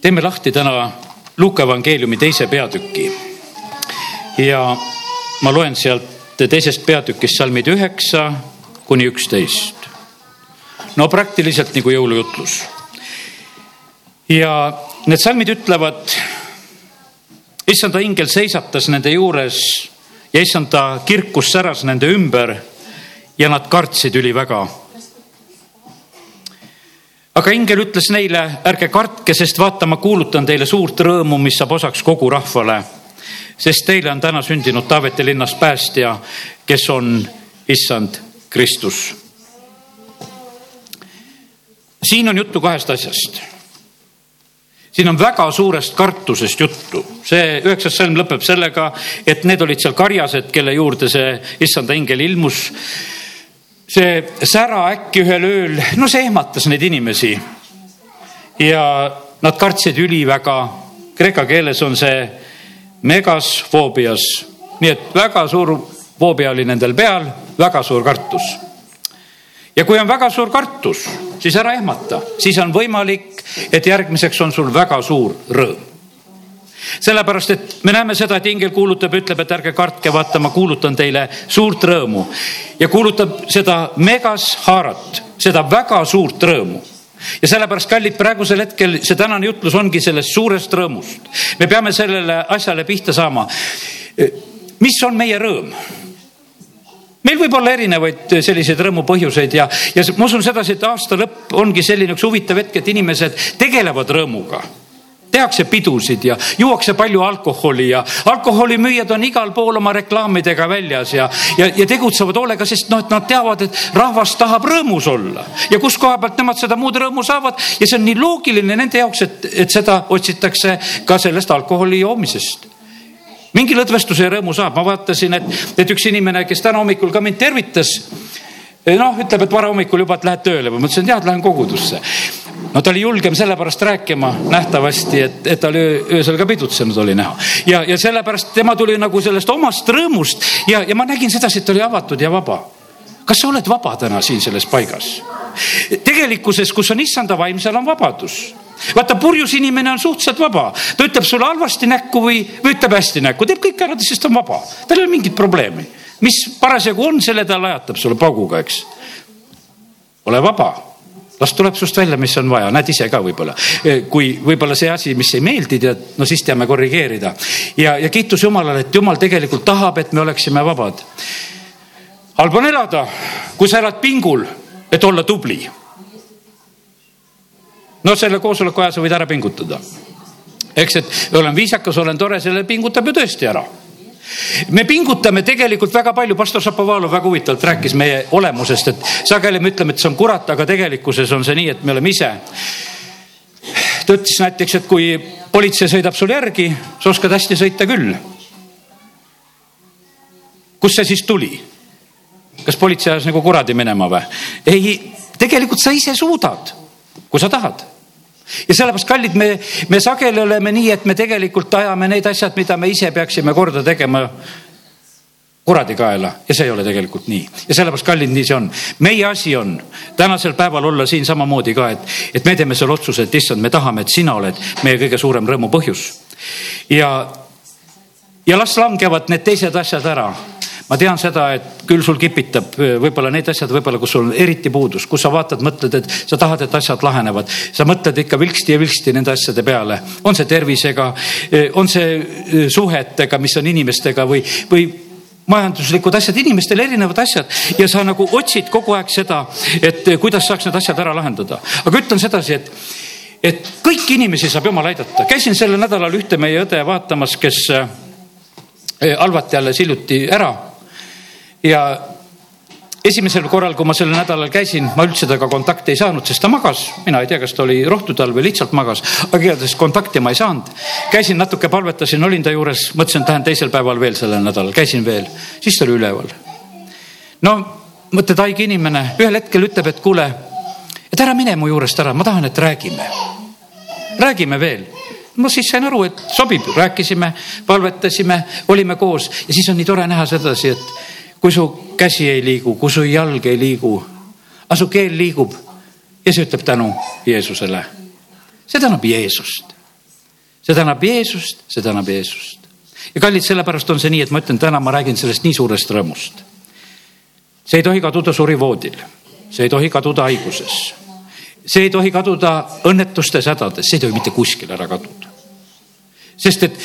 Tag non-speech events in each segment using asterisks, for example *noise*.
teeme lahti täna Luuka evangeeliumi teise peatüki. ja ma loen sealt teisest peatükist salmid üheksa kuni üksteist. no praktiliselt nagu jõulujutlus. ja need salmid ütlevad, issanda ingel seisatas nende juures ja issanda kirkus säras nende ümber ja nad kartsid üliväga aga ingel ütles neile, ärge kartke, sest vaata, ma kuulutan teile suurt rõõmu, mis saab osaks kogu rahvale. sest teile on täna sündinud Taaveti linnas päästja, kes on issand Kristus. siin on juttu kahest asjast. siin on väga suurest kartusest juttu, see üheksas salm lõpeb sellega, et need olid seal karjased, kelle juurde see issanda ingel ilmus see sära äkki ühel ööl, no see ehmatas neid inimesi. ja nad kartsid üliväga. Kreeka keeles on see megas foobias, nii et väga suur foobia oli nendel peal, väga suur kartus. ja kui on väga suur kartus, siis ära ehmata, siis on võimalik, et järgmiseks on sul väga suur rõõm sellepärast, et me näeme seda, et ingel kuulutab, ütleb, et ärge kartke, vaata, ma kuulutan teile suurt rõõmu ja kuulutab seda megas haarat, seda väga suurt rõõmu ja sellepärast, kallid, praegusel hetkel see tänane jutlus ongi sellest suurest rõõmust. me peame sellele asjale pihta saama. mis on meie rõõm? meil võib olla erinevaid selliseid rõõmu põhjuseid ja, ja ma usun sedasi, et aasta lõpp ongi selline üks huvitav hetk, et inimesed tegelevad rõõmuga tehakse pidusid ja juuakse palju alkoholi ja alkoholimüüjad on igal pool oma reklaamidega väljas ja, ja, ja tegutsevad hoolega, sest noh, et nad teavad, et rahvas tahab rõõmus olla. Ja kus koha pealt nemad seda muud rõõmu saavad? Ja see on nii loogiline nende jaoks, et, et seda otsitakse ka sellest alkoholi joomisest. Mingi lõdvestuse ja rõõmu saab, ma vaatasin, et, et üks inimene, kes täna hommikul ka mind tervitas noh, ütleb, et varahommikul juba, et lähed tööle. Või ma ütlesin, et lähen kogudusse no ta oli julgem sellepärast rääkima nähtavasti, et, et ta oli öösel ka pidutsenud, oli näha. ja, ja sellepärast tema tuli nagu sellest omast rõõmust ja, ja ma nägin sedasi, et ta oli avatud ja vaba. kas sa oled vaba täna siin selles paigas? tegelikkuses, kus on issanda vaim, seal on vabadus vaata, purjus inimene on suhteliselt vaba, ta ütleb sulle halvasti näkku või, või ütleb hästi näkku, teeb kõik ära, sest ta on vaba, tal ei ole mingit probleemi. mis parasjagu on, selle ta lajatab sulle pauguga, eks. ole vaba las tuleb sust välja, mis on vaja, näed ise ka võib-olla. kui võib-olla see asi, mis ei meeldi, tead, no siis teame korrigeerida. ja, ja kiitus Jumalale, et Jumal tegelikult tahab, et me oleksime vabad. halb on elada, kui sa elad pingul, et olla tubli. no selle koosoleku aja sa võid ära pingutada. eks, et olen viisakas, olen tore, selle pingutab ju tõesti ära me pingutame tegelikult väga palju, pastor Šapovalov väga huvitavalt rääkis meie olemusest, et sageli me ütleme, et see on kurat, aga tegelikkuses on see nii, et me oleme ise. ta ütles näiteks, et kui politsei sõidab sul järgi, sa oskad hästi sõita küll. kust see siis tuli? kas politsei ajas nagu kuradi minema või? ei, tegelikult sa ise suudad, kui sa tahad ja sellepärast, kallid, me, me sageli oleme nii, et me tegelikult ajame need asjad, mida me ise peaksime korda tegema kuradi kaela ja see ei ole tegelikult nii ja sellepärast, kallid, nii see on. meie asi on tänasel päeval olla siin samamoodi ka, et, et me teeme selle otsuse, et issand, me tahame, et sina oled meie kõige suurem rõõmu põhjus. ja, ja las langevad need teised asjad ära ma tean seda, et küll sul kipitab võib-olla need asjad, võib-olla, kus sul on eriti puudus, kus sa vaatad, mõtled, et sa tahad, et asjad lahenevad. sa mõtled ikka vilksti ja vilksti nende asjade peale, on see tervisega, on see suhetega, mis on inimestega või, või majanduslikud asjad, inimestel erinevad asjad ja sa nagu otsid kogu aeg seda, et kuidas saaks need asjad ära lahendada. aga ütlen sedasi, et, et kõiki inimesi saab jumal aidata. käisin sellel nädalal ühte meie õde vaatamas, kes halvati alles hiljuti ära ja esimesel korral, kui ma sellel nädalal käisin, ma üldse temaga kontakti ei saanud, sest ta magas. mina ei tea, kas ta oli rohtude all või lihtsalt magas, aga igatahes kontakti ma ei saanud. käisin natuke, palvetasin, olin ta juures, mõtlesin, et lähen teisel päeval veel sellel nädalal, käisin veel, siis ta oli üleval. no mõtled, haige inimene, ühel hetkel ütleb, et kuule, et ära mine mu juurest ära, ma tahan, et räägime. räägime veel. No siis sain aru, et sobib, rääkisime, palvetasime, olime koos. Ja siis on nii tore näha sedasi, et kui su käsi ei liigu, kui su jalg ei liigu, aga su keel liigub ja see ütleb tänu Jeesusele. see tänab Jeesust. see tänab Jeesust, see tänab Jeesust. ja kallid, sellepärast on see nii, et ma ütlen, täna ma räägin sellest nii suurest rõõmust. see ei tohi kaduda surivoodil, see ei tohi kaduda haiguses, see ei tohi kaduda õnnetustes, hädades, see ei tohi mitte kuskil ära kaduda. sest et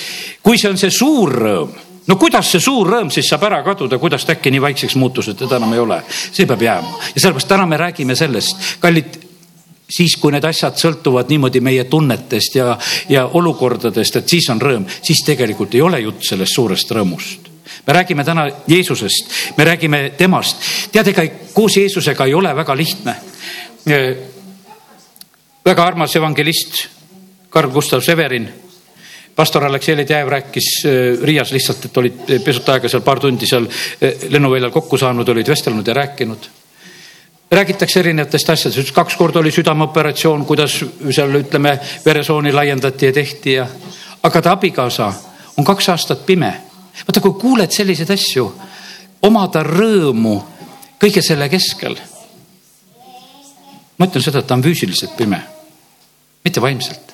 kui see on see suur rõõm no kuidas see suur rõõm siis saab ära kaduda, kuidas ta äkki nii vaikseks muutus, et teda enam ei ole? see peab jääma ja sellepärast täna me räägime sellest, kallid, siis kui need asjad sõltuvad niimoodi meie tunnetest ja, ja olukordadest, et siis on rõõm, siis tegelikult ei ole jutt sellest suurest rõõmust me räägime täna Jeesusest, me räägime temast. tead, ega koos Jeesusega ei ole väga lihtne. väga armas evangelist Karl Gustav Severin pastor Aleksei Ledejev rääkis äh, Riias lihtsalt, et olid pisut aega seal, paar tundi seal äh, lennuväljal kokku saanud, olid vestelnud ja rääkinud. räägitakse erinevatest asjadest, kaks korda oli südameoperatsioon, kuidas seal ütleme, veresooni laiendati ja tehti ja, aga ta abikaasa on kaks aastat pime. vaata, kui kuuled selliseid asju, omada rõõmu kõige selle keskel. ma ütlen seda, et ta on füüsiliselt pime, mitte vaimselt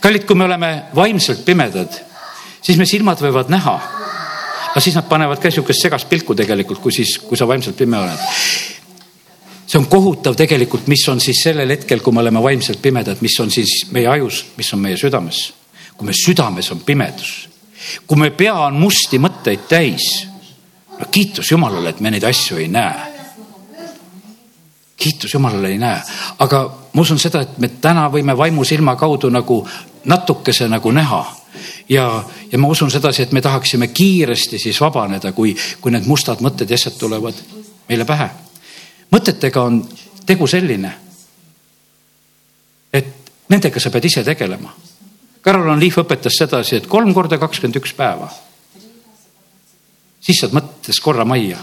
kallid, kui me oleme vaimselt pimedad, siis me silmad võivad näha. aga siis nad panevad ka sihukest segast pilku tegelikult, kui siis, kui sa vaimselt pime oled. see on kohutav tegelikult, mis on siis sellel hetkel, kui me oleme vaimselt pimedad, mis on siis meie ajus, mis on meie südames. kui me südames on pimedus, kui me pea on musti mõtteid täis. no kiitus Jumalale, et me neid asju ei näe kiitus Jumalale ei näe, aga ma usun seda, et me täna võime vaimusilma kaudu nagu natukese nagu näha ja, ja ma usun sedasi, et me tahaksime kiiresti siis vabaneda, kui, kui need mustad mõtted ja asjad tulevad meile pähe. mõtetega on tegu selline, et nendega sa pead ise tegelema. Carolyn Leaf õpetas sedasi, et kolm korda kakskümmend üks päeva. siis saad mõttes korra majja.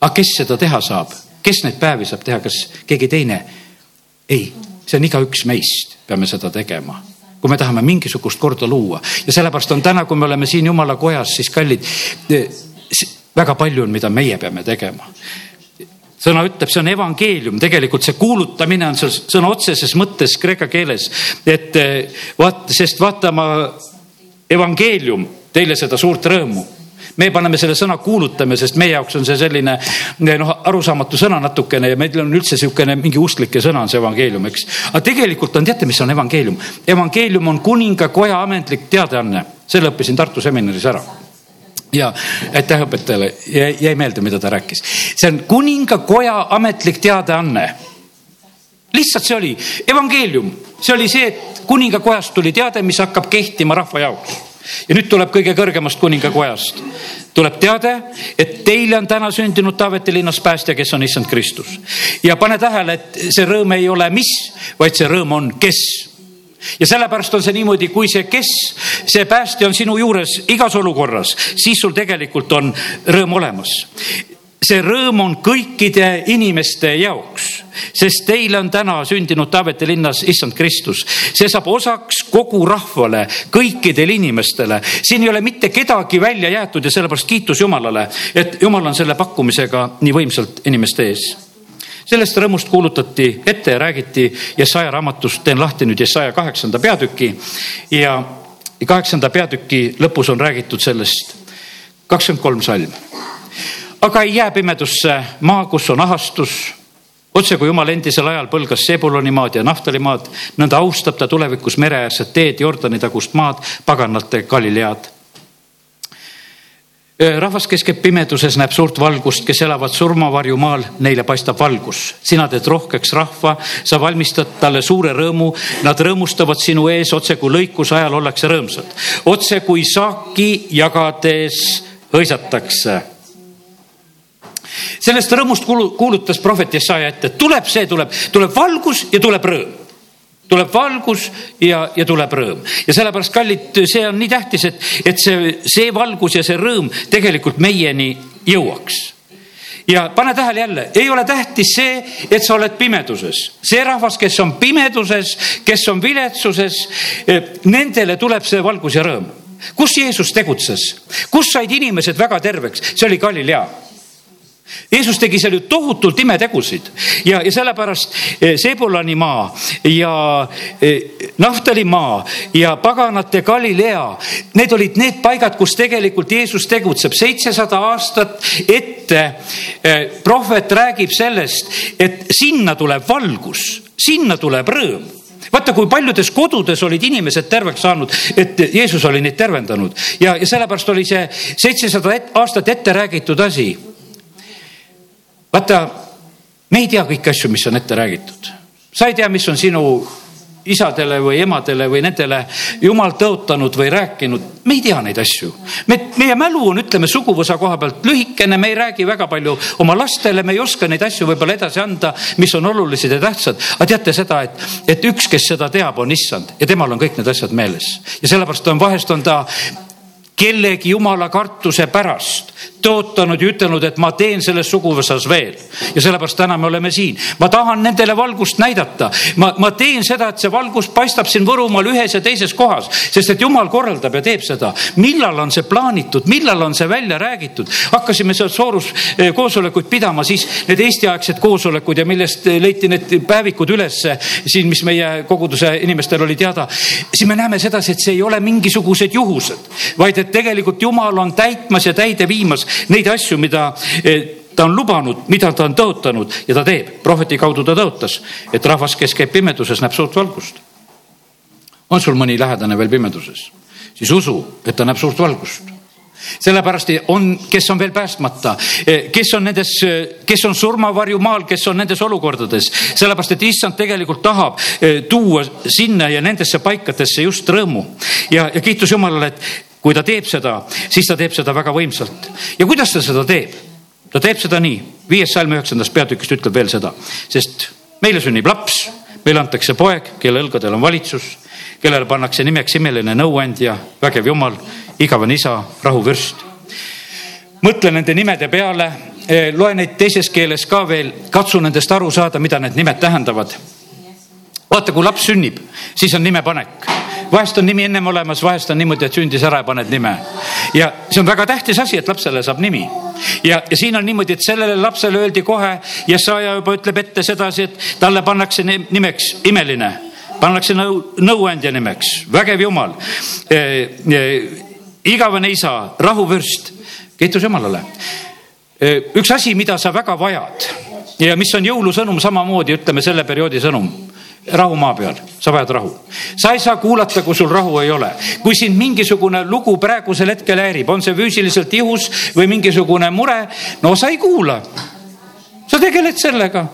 aga kes seda teha saab? Kes neid päevi saab teha, kas keegi teine? ei, see on igaüks meist, peame seda tegema. Kui me tahame mingisugust korda luua. Ja sellepärast on täna, kui me oleme siin jumala kojas, siis kallid, väga palju on, mida meie peame tegema. Sõna ütleb, see on evangeelium, tegelikult see kuulutamine on sõna otseses mõttes kreeka keeles, et vaat, sest vaata ma evangeelium teile seda suurt rõõmu me paneme selle sõna kuulutame, sest meie jaoks on see selline noh, arusaamatu sõna natukene ja meil on üldse niisugune mingi usklike sõna on see evangeelium, eks. aga tegelikult on, teate, mis on evangeelium? evangeelium on kuningakoja ametlik teadaanne, selle õppisin Tartu seminaris ära ja aitäh õpetajale, jäi meelde, mida ta rääkis. see on kuningakoja ametlik teadaanne. lihtsalt see oli evangeelium, see oli see, et kuningakojast tuli teade, mis hakkab kehtima rahva jaoks ja nüüd tuleb kõige kõrgemast kuningakojast, tuleb teade, et teile on täna sündinud Taaveti linnas päästja, kes on issand Kristus. ja pane tähele, et see rõõm ei ole mis, vaid see rõõm on kes. Ja sellepärast on see niimoodi, kui see kes, see päästja on sinu juures igas olukorras, siis sul tegelikult on rõõm olemas see rõõm on kõikide inimeste jaoks, sest teile on täna sündinud Taaveti linnas issand Kristus. see saab osaks kogu rahvale, kõikidele inimestele. siin ei ole mitte kedagi välja jäetud ja sellepärast kiitus Jumalale, et Jumal on selle pakkumisega nii võimsalt inimeste ees sellest rõõmust kuulutati ette ja räägiti Jesaja raamatust, teen lahti nüüd Jesaja kaheksanda peatüki ja kaheksanda peatüki lõpus on räägitud sellest kakskümmend kolm salm aga ei jää pimedusse maa, kus on ahastus. otse kui jumal endisel ajal põlgas Sebuloni maad ja Naftali maad, nõnda austab ta tulevikus mereäärset teed, Jordani tagust maad, paganate Galilead rahvas, kes käib pimeduses, näeb suurt valgust, kes elavad surmavarjumaal, neile paistab valgus. sina teed rohkeks rahva, sa valmistad talle suure rõõmu, nad rõõmustavad sinu ees otse kui lõikuse ajal ollakse rõõmsad. otse kui saaki jagades hõisatakse sellest rõõmust kuulutas prohvet Jesaja ette, tuleb see, tuleb, tuleb valgus ja tuleb rõõm. Tuleb valgus ja, ja tuleb rõõm. Ja sellepärast, kallid, see on nii tähtis, et, et see, see valgus ja see rõõm tegelikult meieni jõuaks. Ja pane tähele jälle, ei ole tähtis see, et sa oled pimeduses. see rahvas, kes on pimeduses, kes on viletsuses, eh, nendele tuleb see valgus ja rõõm. kus Jeesus tegutses, kus said inimesed väga terveks, see oli Galilea Jeesus tegi seal ju tohutult imetegusid. Ja, ja sellepärast eh, Sebulani maa ja eh, Naftali maa ja paganate Galilea, need olid need paigad, kus tegelikult Jeesus tegutseb. seitsesada aastat ette eh, prohvet räägib sellest, et sinna tuleb valgus, sinna tuleb rõõm. Vaata, kui paljudes kodudes olid inimesed terveks saanud, et Jeesus oli neid tervendanud. Ja, ja sellepärast oli see seitsesada aastat ette räägitud asi vaata, me ei tea kõiki asju, mis on ette räägitud. sa ei tea, mis on sinu isadele või emadele või nendele jumal tõotanud või rääkinud, me ei tea neid asju. me, meie mälu on, ütleme suguvõsa koha pealt lühikene, me ei räägi väga palju oma lastele, me ei oska neid asju võib-olla edasi anda, mis on olulised ja tähtsad. aga teate seda, et, et üks, kes seda teab, on issand ja temal on kõik need asjad meeles ja sellepärast on vahest on ta kellegi jumala kartuse pärast tõotanud ja ütelnud, et ma teen selles suguvõsas veel. ja sellepärast täna me oleme siin. ma tahan nendele valgust näidata. ma, ma teen seda, et see valgus paistab siin Võrumaal ühes ja teises kohas, sest et jumal korraldab ja teeb seda. millal on see plaanitud, millal on see välja räägitud? hakkasime seal Soorus eh, koosolekuid pidama, siis need eestiaegsed koosolekud ja millest leiti need päevikud ülesse siin, mis meie koguduse inimestel oli teada. siis me näeme sedasi, et see ei ole mingisugused juhused, vaid et tegelikult jumal on täitmas ja täide viimas neid asju, mida eh, ta on lubanud, mida ta on tõotanud ja ta teeb. prohveti kaudu ta tõotas, et rahvas, kes käib pimeduses, näeb suurt valgust. on sul mõni lähedane veel pimeduses, siis usu, et ta näeb suurt valgust sellepärast on, kes on veel päästmata, eh, kes on nendes, kes on surmavarjumaal, kes on nendes olukordades, sellepärast et issand tegelikult tahab eh, tuua sinna ja nendesse paikadesse just rõõmu ja, ja kiitus Jumalale, et kui ta teeb seda, siis ta teeb seda väga võimsalt. ja kuidas ta seda teeb? ta teeb seda nii, viies salm üheksandast peatükist ütleb veel seda, sest meile sünnib laps, meile antakse poeg, kelle õlgadel on valitsus, kellele pannakse nimeks imeline nõuandja, vägev jumal, igavene isa, rahuvürst. mõtle nende nimede peale, eh, loe neid teises keeles ka veel, katsu nendest aru saada, mida need nimed tähendavad. vaata, kui laps sünnib, siis on nimepanek vahest on nimi ennem olemas, vahest on niimoodi, et sündis ära ja paned nime. ja see on väga tähtis asi, et lapsele saab nimi. ja, ja siin on niimoodi, et sellele lapsele öeldi kohe ja saaja juba ütleb ette sedasi, et talle pannakse nimeks imeline, pannakse nõu, nõuandja nimeks, vägev jumal e,. E, igavene isa, rahuvürst, kiitus Jumalale e,. üks asi, mida sa väga vajad ja mis on jõulusõnum samamoodi, ütleme selle perioodi sõnum rahu maa peal, sa vajad rahu. sa ei saa kuulata, kui sul rahu ei ole. kui sind mingisugune lugu praegusel hetkel häirib, on see füüsiliselt ihus või mingisugune mure, no sa ei kuula. sa tegeled sellega.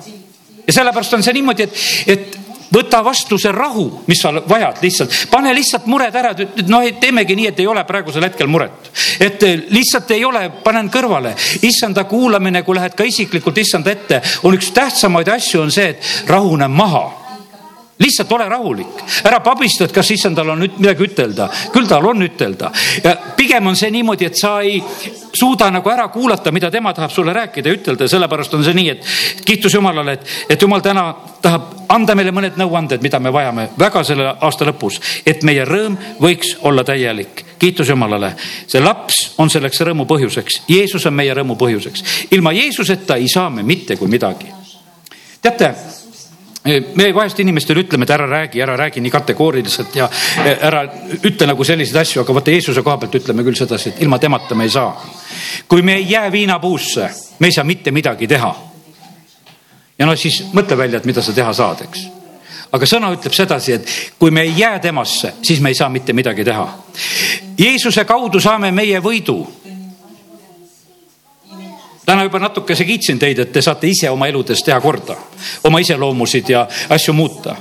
ja sellepärast on see niimoodi, et, et võta vastu see rahu, mis sa vajad lihtsalt, pane lihtsalt mured ära, noh, teemegi nii, et ei ole praegusel hetkel muret. et lihtsalt ei ole, panen kõrvale. issanda kuulamine, kui lähed ka isiklikult issanda ette, on üks tähtsamaid asju, on see, et rahune maha lihtsalt ole rahulik, ära pabista, et kas issandal on nüüd midagi ütelda, küll tal on ütelda. ja pigem on see niimoodi, et sa ei suuda nagu ära kuulata, mida tema tahab sulle rääkida ja ütelda ja sellepärast on see nii, et kiitus Jumalale, et, et Jumal täna tahab anda meile mõned nõuanded, mida me vajame väga selle aasta lõpus, et meie rõõm võiks olla täielik. kiitus Jumalale, see laps on selleks rõõmu põhjuseks, Jeesus on meie rõõmu põhjuseks. ilma Jeesuseta ei saa me mitte kui midagi. teate me vahest inimestele ütleme, et ära räägi, ära räägi nii kategooriliselt ja e, ära ütle nagu selliseid asju, aga vaata Jeesuse koha pealt ütleme küll sedasi, et ilma temata me ei saa. kui me ei jää viinapuusse, me ei saa mitte midagi teha. ja no siis mõtle välja, et mida sa teha saad, eks. aga sõna ütleb sedasi, et kui me ei jää temasse, siis me ei saa mitte midagi teha. Jeesuse kaudu saame meie võidu täna juba natukese kiitsin teid, et te saate ise oma eludes teha korda, oma iseloomusid ja asju muuta.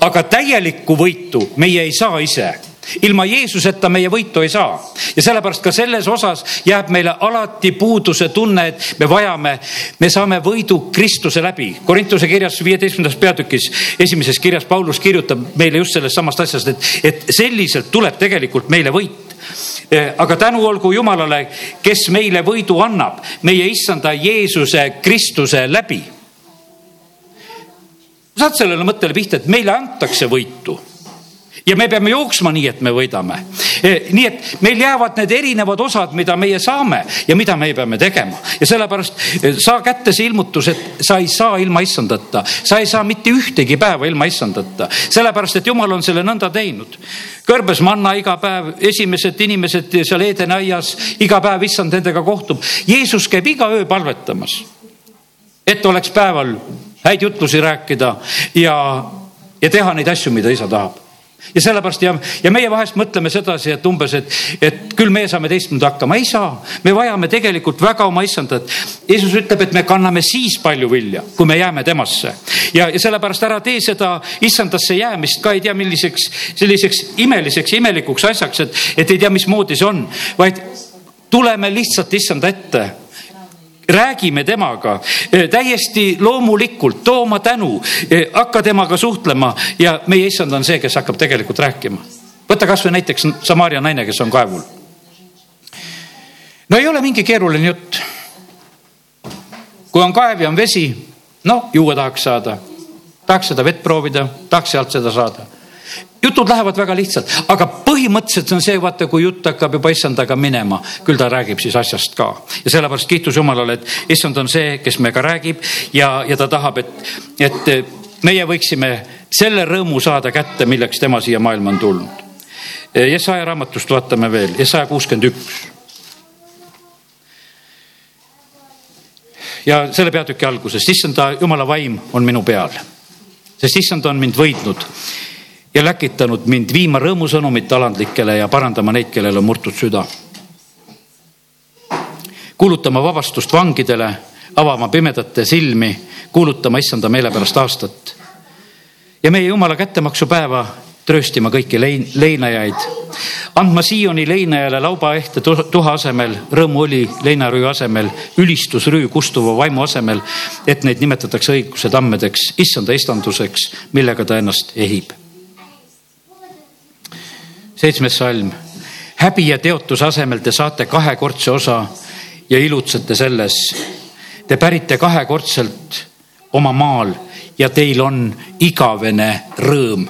aga täielikku võitu meie ei saa ise ilma Jeesuseta meie võitu ei saa ja sellepärast ka selles osas jääb meile alati puuduse tunne, et me vajame, me saame võidu Kristuse läbi. Korintuse kirjas viieteistkümnendas peatükis, esimeses kirjas Paulus kirjutab meile just sellest samast asjast, et, et selliselt tuleb tegelikult meile võit aga tänu olgu Jumalale, kes meile võidu annab, meie issanda Jeesuse Kristuse läbi. saad sellele mõttele pihta, et meile antakse võitu ja me peame jooksma nii, et me võidame. nii et meil jäävad need erinevad osad, mida meie saame ja mida me peame tegema ja sellepärast saa kätte see ilmutus, et sa ei saa ilma issandata, sa ei saa mitte ühtegi päeva ilma issandata, sellepärast et jumal on selle nõnda teinud. kõrbes manna iga päev, esimesed inimesed seal Eedeni aias, iga päev issand nendega kohtub. Jeesus käib iga öö palvetamas, et oleks päeval häid jutlusi rääkida ja, ja teha neid asju, mida isa tahab ja sellepärast ja, ja meie vahest mõtleme sedasi, et umbes, et, et küll meie saame teistmoodi hakkama, ei saa. me vajame tegelikult väga oma issandat. Jeesus ütleb, et me kanname siis palju vilja, kui me jääme temasse. Ja, ja sellepärast ära tee seda issandasse jäämist ka. Ei tea milliseks selliseks imeliseks, imelikuks asjaks, et, et ei tea, mismoodi see on, vaid tuleme lihtsalt issanda ette räägime temaga eh, täiesti loomulikult, too oma tänu, eh, hakka temaga suhtlema ja meie issand on see, kes hakkab tegelikult rääkima. võta kasvõi näiteks Samaria naine, kes on kaevul. no ei ole mingi keeruline jutt. kui on kaev ja on vesi, no juua tahaks saada, tahaks seda vett proovida, tahaks sealt seda saada jutud lähevad väga lihtsalt, aga põhimõtteliselt on see, vaata, kui jutt hakkab juba issandaga minema, küll ta räägib siis asjast ka. ja sellepärast kiitus Jumalale, et issand on see, kes meiega räägib ja, ja ta tahab, et, et meie võiksime selle rõõmu saada kätte, milleks tema siia maailma on tulnud. Jesaja raamatust vaatame veel, Jesaja kuuskümmend üks. ja selle peatüki alguses, issanda jumala vaim on minu peal, sest issand on mind võitnud ja läkitanud mind viima rõõmusõnumit alandlikele ja parandama neid, kellel on murtud süda. kuulutama vabastust vangidele, avama pimedate silmi, kuulutama issanda meele pärast aastat. ja meie jumala kättemaksupäeva trööstima kõiki lein, leinajaid, andma Sioni leinajale laubaehte tuha asemel, rõõmuõli leinarüü asemel, ülistusrüü kustuva vaimu asemel, et neid nimetatakse õiguse tammedeks, issanda istanduseks, millega ta ennast ehib seitsmes salm. häbi ja teotuse asemel te saate kahekordse osa ja ilutsete selles. Te pärite kahekordselt oma maal ja teil on igavene rõõm.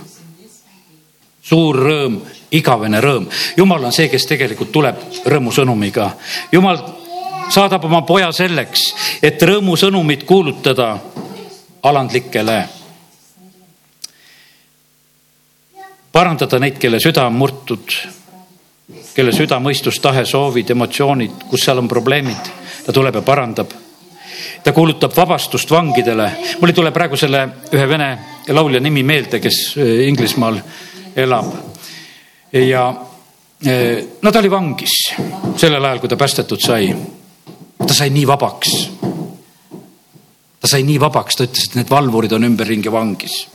suur rõõm, igavene rõõm. jumal on see, kes tegelikult tuleb rõõmusõnumiga. jumal saadab oma poja selleks, et rõõmusõnumit kuulutada alandlikele parandada neid, kelle süda on murtud, kelle süda, mõistus, tahe, soovid, emotsioonid, kus seal on probleemid, ta tuleb ja parandab. ta kuulutab vabastust vangidele. mul ei tule praegu selle ühe vene laulja nimi meelde, kes äh, Inglismaal elab. ja äh, no ta oli vangis sellel ajal, kui ta päästetud sai. ta sai nii vabaks. ta sai nii vabaks, ta ütles, et need valvurid on ümberringi vangis.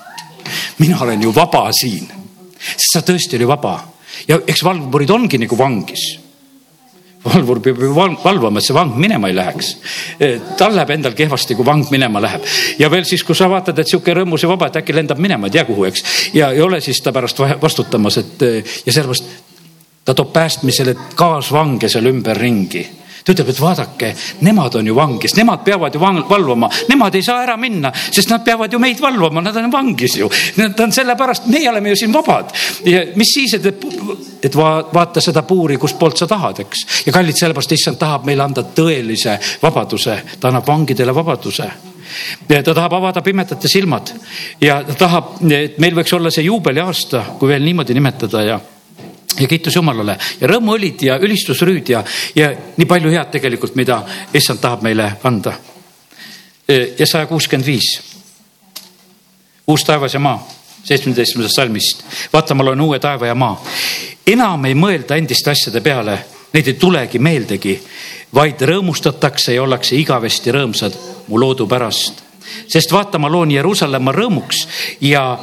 mina olen ju vaba siin sest ta tõesti oli vaba ja eks valvurid ongi nagu vangis valvur peab ju valvama, et see vang minema ei läheks. tal läheb endal kehvasti, kui vang minema läheb ja veel siis, kui sa vaatad, et sihuke rõõmus ja vaba, et äkki lendab minema, ei tea kuhu, eks. ja ei ole siis ta pärast vastutamas, et ja sellepärast ta toob päästmisele kaasvange seal ümberringi ta ütleb, et vaadake, nemad on ju vangis, nemad peavad ju valvama, nemad ei saa ära minna, sest nad peavad ju meid valvama, nad on vangis ju. Nad on sellepärast, meie oleme ju siin vabad. Ja mis siis, et, et vaata seda puuri, kustpoolt sa tahad, eks. ja kallid, sellepärast issand tahab meile anda tõelise vabaduse, ta annab vangidele vabaduse. Ja ta tahab avada pimedate silmad. Ja ta tahab, et meil võiks olla see juubeliaasta, kui veel niimoodi nimetada ja ja kiitus Jumalale ja rõõmuõlid ja ülistusrüüd ja, ja nii palju head tegelikult, mida issand tahab meile anda. E, ja saja kuuskümmend viis. uus taevas ja maa, seitsmeteistkümnendast salmist. vaata, ma loen uue taeva ja maa. enam ei mõelda endiste asjade peale, neid ei tulegi meeldegi, vaid rõõmustatakse ja ollakse igavesti rõõmsad mu loodu pärast. sest vaata, ma loon Jeruusalemma rõõmuks ja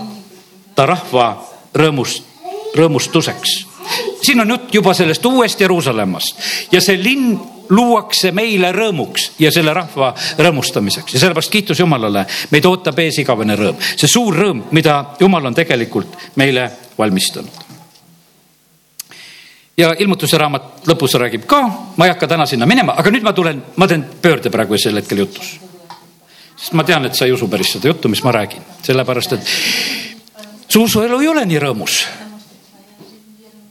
ta rahva rõõmust, rõõmustuseks siin on jutt juba sellest uuest Jeruusalemmast ja see linn luuakse meile rõõmuks ja selle rahva rõõmustamiseks. Ja sellepärast kiitus Jumalale, meid ootab ees igavene rõõm, see suur rõõm, mida Jumal on tegelikult meile valmistanud. ja ilmutuse raamat lõpus räägib ka, ma ei hakka täna sinna minema, aga nüüd ma tulen, ma teen pöörde praegu sel hetkel jutus. sest ma tean, et sa ei usu päris seda juttu, mis ma räägin, sellepärast et su usuelu ei ole nii rõõmus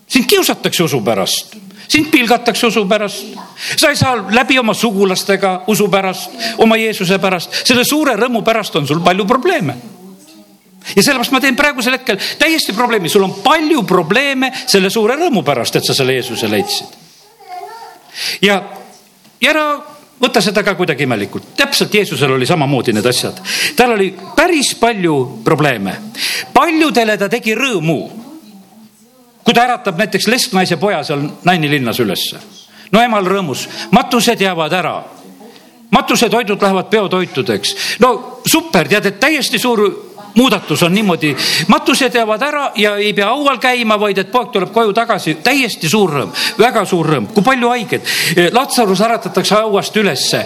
sind kiusatakse usu pärast. Sind pilgatakse usu pärast. sa ei saa läbi oma sugulastega usu pärast, oma Jeesuse pärast, selle suure rõõmu pärast on sul palju probleeme. Ja sellepärast ma teen praegusel hetkel täiesti probleemi, sul on palju probleeme selle suure rõõmu pärast, et sa selle Jeesuse leidsid. ja, ja ära võta seda ka kuidagi imelikult, täpselt Jeesusel oli samamoodi need asjad, tal oli päris palju probleeme, paljudele ta tegi rõõmu kui ta äratab näiteks lesknaise poja seal Naini linnas ülesse. no emal rõõmus, matused jäävad ära. matusetoidud lähevad peotoitudeks. no super, tead, et täiesti suur muudatus on niimoodi, matused jäävad ära ja ei pea haual käima, vaid et poeg tuleb koju tagasi, täiesti suur rõõm, väga suur rõõm, kui palju haigeid. Latsarus äratatakse hauast ülesse.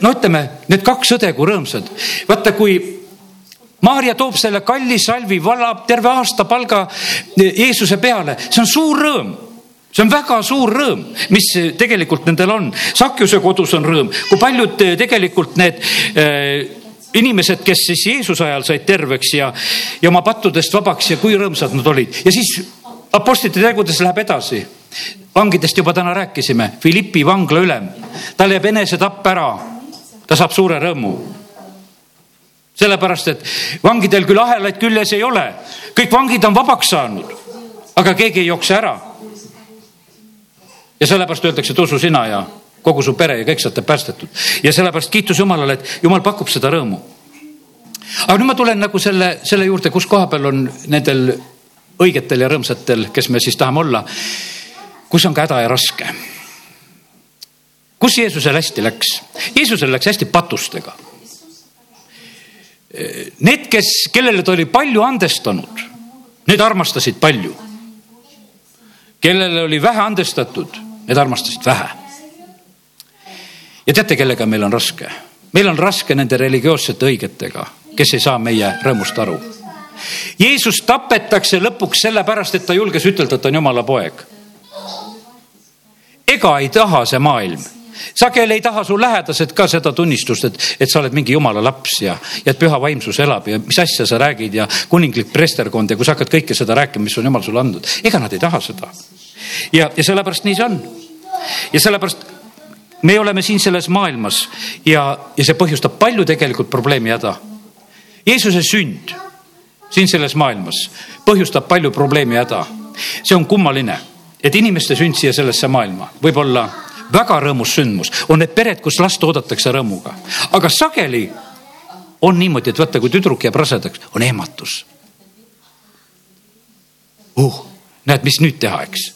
no ütleme, need kaks õde, kui rõõmsad. vaata, kui Maarja toob selle kalli salvi, valab terve aasta palga Jeesuse peale, see on suur rõõm. See on väga suur rõõm, mis tegelikult nendel on. Sakjuse kodus on rõõm, kui paljud tegelikult need inimesed, kes siis Jeesuse ajal said terveks ja, ja oma pattudest vabaks ja kui rõõmsad nad olid. Ja siis apostlite tegudes läheb edasi. vangidest juba täna rääkisime, Philippi vangla ülem, tal jääb enesetapp ära. ta saab suure rõõmu sellepärast, et vangidel küll ahelaid küljes ei ole, kõik vangid on vabaks saanud, aga keegi ei jookse ära. ja sellepärast öeldakse, et usu sina ja kogu su pere ja kõik saate päästetud ja sellepärast kiitus Jumalale, et Jumal pakub seda rõõmu. aga nüüd ma tulen nagu selle, selle juurde, kus koha peal on nendel õigetel ja rõõmsatel, kes me siis tahame olla, kus on ka häda ja raske. kus Jeesusel hästi läks? Jeesusel läks hästi patustega Need, kes, kellele ta oli palju andestanud, need armastasid palju. kellele oli vähe andestatud, need armastasid vähe. ja teate, kellega meil on raske? meil on raske nende religioossete õigetega, kes ei saa meie rõõmust aru. Jeesus tapetakse lõpuks sellepärast, et ta julges ütelda, et ta on jumala poeg. ega ei taha see maailm sageli ei taha su lähedased ka seda tunnistust, et, et sa oled mingi jumala laps ja, ja et püha vaimsus elab ja mis asja sa räägid ja kuninglik preesterkond ja kui sa hakkad kõike seda rääkima, mis on jumal sulle andnud, ega nad ei taha seda. ja, ja sellepärast nii see on. ja sellepärast me oleme siin selles maailmas ja, ja see põhjustab palju tegelikult probleemi häda. Jeesuse sünd siin selles maailmas põhjustab palju probleemi häda. see on kummaline, et inimeste sünd siia sellesse maailma võib olla väga rõõmus sündmus, on need pered, kus last oodatakse rõõmuga, aga sageli on niimoodi, et vaata, kui tüdruk jääb rasedaks, on ehmatus uh,. näed, mis nüüd teha, eks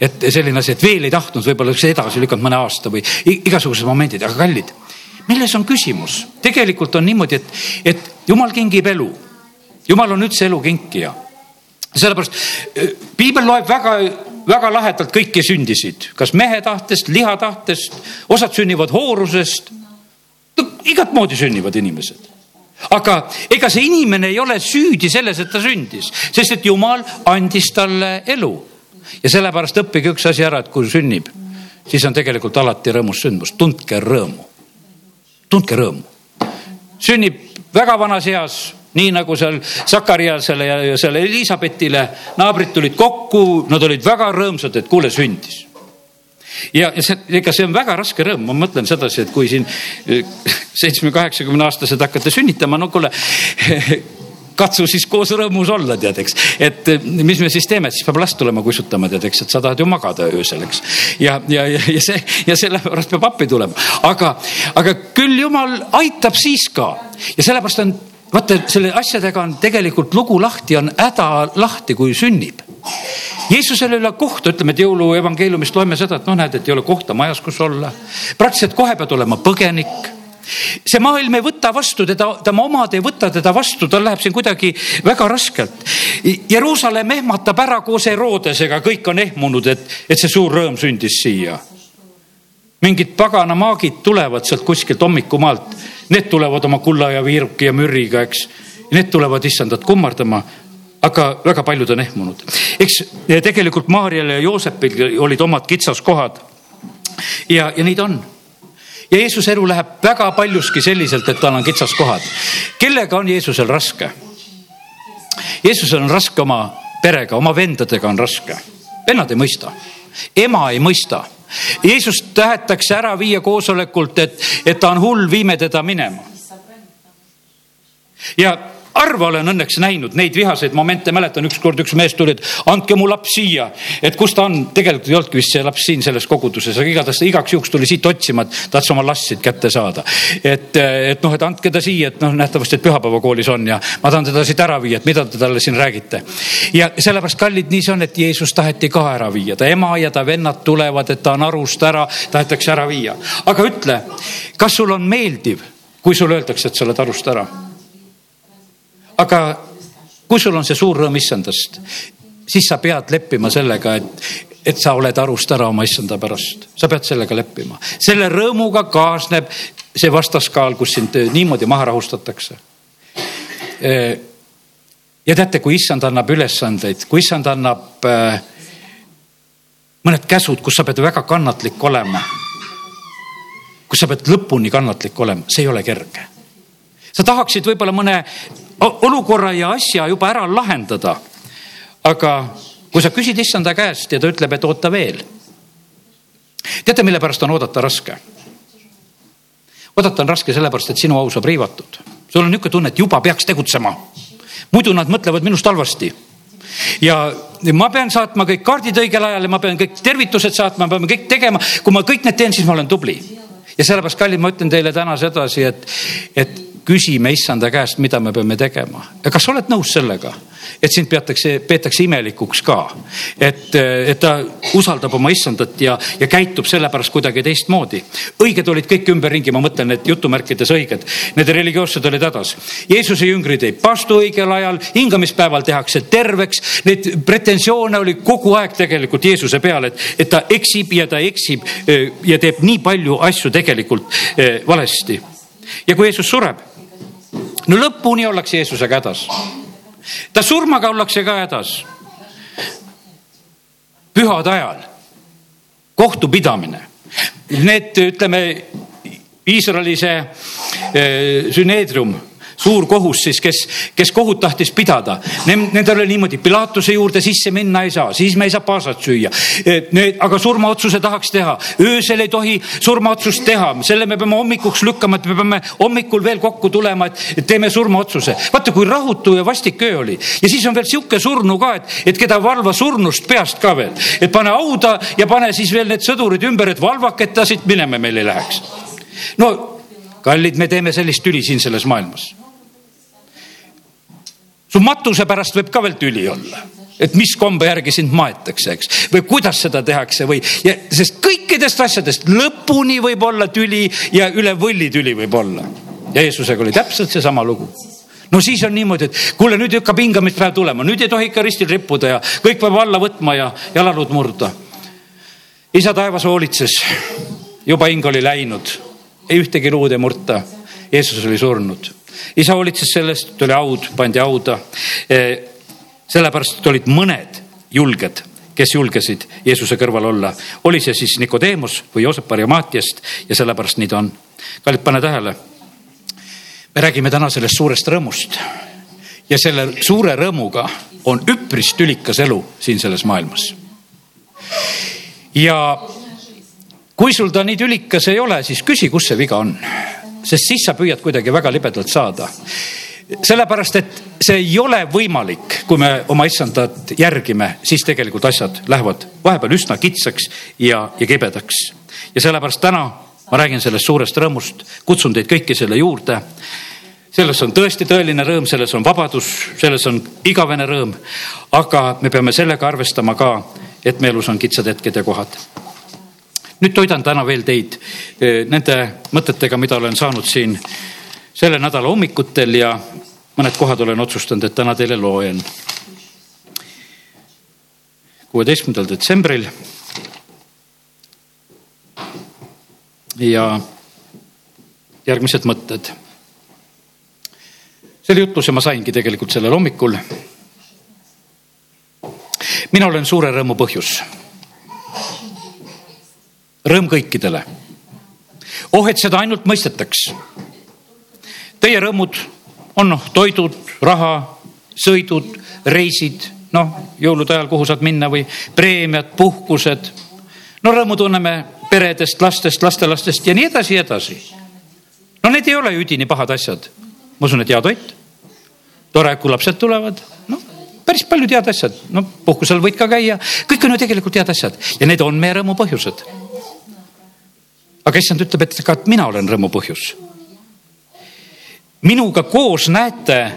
et selline asi, et veel ei tahtnud, võib-olla oleks edasi lükanud mõne aasta või igasugused momendid, aga kallid, milles on küsimus? tegelikult on niimoodi, et, et jumal kingib elu. jumal on üldse elu kinkija. sellepärast eh, piibel loeb väga väga lahedalt kõiki sündisid, kas mehe tahtest, liha tahtest, osad sünnivad hoorusest. igat moodi sünnivad inimesed. aga ega see inimene ei ole süüdi selles, et ta sündis, sest et jumal andis talle elu. ja sellepärast õppige üks asi ära, et kui sünnib, siis on tegelikult alati rõõmus sündmus, tundke rõõmu. tundke rõõmu. sünnib väga vanas eas nii nagu seal Sakariasele ja, ja selle Elizabethile, naabrid tulid kokku, nad olid väga rõõmsad, et kuule, sündis. ja, ja see, ega see on väga raske rõõm, ma mõtlen sedasi, et kui siin eh, seitsme, kaheksakümne aastased hakkate sünnitama, no kuule *laughs* katsu siis koos rõõmus olla, tead, eks. et eh, mis me siis teeme, siis peab last tulema kussutama, tead, eks, et sa tahad ju magada öösel, eks. ja, ja, ja, ja see ja sellepärast peab appi tulema, aga, aga küll jumal aitab siis ka ja sellepärast on vaata, selle asjadega on tegelikult lugu lahti, on häda lahti, kui sünnib. Jeesusel ei ole kohta, ütleme, et jõuluevangeeliumist loeme seda, et noh, näed, et ei ole kohta majas, kus olla. praktiliselt kohe pead olema põgenik see maailm ei võta vastu teda, tema omad ei võta teda vastu, tal läheb siin kuidagi väga raskelt. Jeruusalemm ehmatab ära koos Herodesega, kõik on ehmunud, et, et see suur rõõm sündis siia. Mingid pagana maagid tulevad sealt kuskilt hommikumaalt Need tulevad oma kulla ja viiruki ja mürriga, eks. Need tulevad issandat kummardama aga väga paljud on ehmunud. eks tegelikult Maarjal ja Joosepil olid omad kitsaskohad. ja, ja neid on. ja Jeesuse elu läheb väga paljuski selliselt, et tal on kitsaskohad. kellega on Jeesusel raske? Jeesusel on raske oma perega, oma vendadega on raske vennad ei mõista, ema ei mõista. Jeesus tahetakse ära viia koosolekult, et, et ta on hull, viime teda minema. ja harva olen õnneks näinud neid vihaseid momente, mäletan ükskord üks mees tuli, et andke mu laps siia, et kus ta on, tegelikult ei olnudki vist see laps siin selles koguduses, aga igatahes igaks juhuks tuli siit otsima, et tahtis oma last siit kätte saada. et, et noh, et andke ta siia, et noh, nähtavasti, et pühapäevakoolis on ja ma tahan teda siit ära viia, et mida te talle siin räägite. ja sellepärast, kallid, nii see on, et Jeesus taheti ka ära viia, ta ema ja ta vennad tulevad, et ta on arust ära, tahetakse ära viia. aga ütle, kas sul on meeldiv, kui sulle öeldakse, et sa oled arust ära? Aga kui sul on see suur rõõm issandast, siis sa pead leppima sellega, et, et sa oled arust ära oma issanda pärast, sa pead sellega leppima. selle rõõmuga kaasneb see vastaskaal, kus sind niimoodi maha rahustatakse. ja teate, kui issand annab ülesandeid, kui issand annab äh, mõned käsud, kus sa pead väga kannatlik olema, kus sa pead lõpuni kannatlik olema, see ei ole kerge sa tahaksid võib-olla mõne olukorra ja asja juba ära lahendada. aga kui sa küsid issanda käest ja ta ütleb, et oota veel. teate, mille pärast on oodata raske? oodata on raske sellepärast, et sinu au saab riivatud. sul on niisugune tunne, et juba peaks tegutsema. muidu nad mõtlevad minust halvasti ja ma pean saatma kõik kaardid õigel ajal ja ma pean kõik tervitused saatma, me peame kõik tegema. kui ma kõik need teen, siis ma olen tubli. ja sellepärast, kallid, ma ütlen teile täna sedasi, et, et küsime issanda käest, mida me peame tegema. ja kas sa oled nõus sellega, et sind peatakse, peetakse imelikuks ka, et, et ta usaldab oma issandat ja, ja käitub sellepärast kuidagi teistmoodi. õiged olid kõik ümberringi, ma mõtlen, et jutumärkides õiged, need religioossed olid hädas. Jeesuse jüngrid ei pastu õigel ajal, hingamispäeval tehakse terveks, neid pretensioone oli kogu aeg tegelikult Jeesuse peale, et, et ta eksib ja ta eksib ja teeb nii palju asju tegelikult valesti. ja kui Jeesus sureb no lõpuni ollakse Jeesusega hädas. ta surmaga ollakse ka hädas. pühade ajal, kohtupidamine, need ütleme, Iisraeli see eh, süneedrium suur kohus siis, kes, kes kohut tahtis pidada. Nendel oli niimoodi, Pilatuse juurde sisse minna ei saa, siis me ei saa paasat süüa. Need, aga surmaotsuse tahaks teha, öösel ei tohi surmaotsust teha, selle me peame hommikuks lükkama, et me peame hommikul veel kokku tulema, et teeme surmaotsuse. vaata, kui rahutu ja vastik öö oli ja siis on veel sihuke surnu ka, et, et keda valva surnust peast ka veel, et pane hauda ja pane siis veel need sõdurid ümber, et valvake, et ta siit minema meil ei läheks. no kallid, me teeme sellist tüli siin selles maailmas su matuse pärast võib ka veel tüli olla. Et mis kombe järgi sind maetakse, eks, või kuidas seda tehakse või, sest kõikidest asjadest lõpuni võib olla tüli ja üle võlli tüli võib olla. ja Jeesusega oli täpselt seesama lugu. No siis on niimoodi, et kuule, nüüd hakkab hingamispäev tulema, nüüd ei tohi ikka ristil rippuda ja kõik peab alla võtma ja jalaluud murda. isa taevas hoolitses, juba hing oli läinud, ei ühtegi luud ei murta. Jeesus oli surnud isa hoolitses sellest, tuli haud, pandi hauda. E, sellepärast, olid mõned julged kes julgesid Jeesuse kõrval olla, oli see siis Nikodeemus või Joosep Arimaatiast ja sellepärast nii ta on. kallid, pane tähele. me räägime täna sellest suurest rõõmust ja selle suure rõõmuga on üpris tülikas elu siin selles maailmas. ja kui sul ta nii tülikas ei ole, siis küsi, kus see viga on sest siis sa püüad kuidagi väga libedalt saada sellepärast, et see ei ole võimalik, kui me oma issandat järgime, siis tegelikult asjad lähevad vahepeal üsna kitsaks ja, ja kibedaks. ja sellepärast täna ma räägin sellest suurest rõõmust, kutsun teid kõiki selle juurde. selles on tõesti tõeline rõõm, selles on vabadus, selles on igavene rõõm. aga me peame sellega arvestama ka, et me elus on kitsad hetked ja kohad nüüd toidan täna veel teid eh, nende mõtetega, mida olen saanud siin selle nädala hommikutel ja mõned kohad olen otsustanud, et täna teile loen. kuueteistkümnendal detsembril. ja järgmised mõtted. selle jutluse ma saingi tegelikult sellel hommikul. mina olen suure rõõmu põhjus rõõm kõikidele. oh, et seda ainult mõistetaks. Teie rõõmud on noh, toidud, raha, sõidud, reisid, noh, jõulude ajal, kuhu saad minna või preemiad, puhkused. no rõõmu tunneme peredest, lastest, lastelastest ja nii edasi ja edasi. no need ei ole üdini pahad asjad. ma usun, et hea toit, tore, kui lapsed tulevad, noh päris paljud head asjad, no puhkusel võid ka käia, kõik on ju tegelikult head asjad ja need on meie rõõmu põhjused. Aga issand ütleb, et ka mina olen rõõmu põhjus. minuga koos näete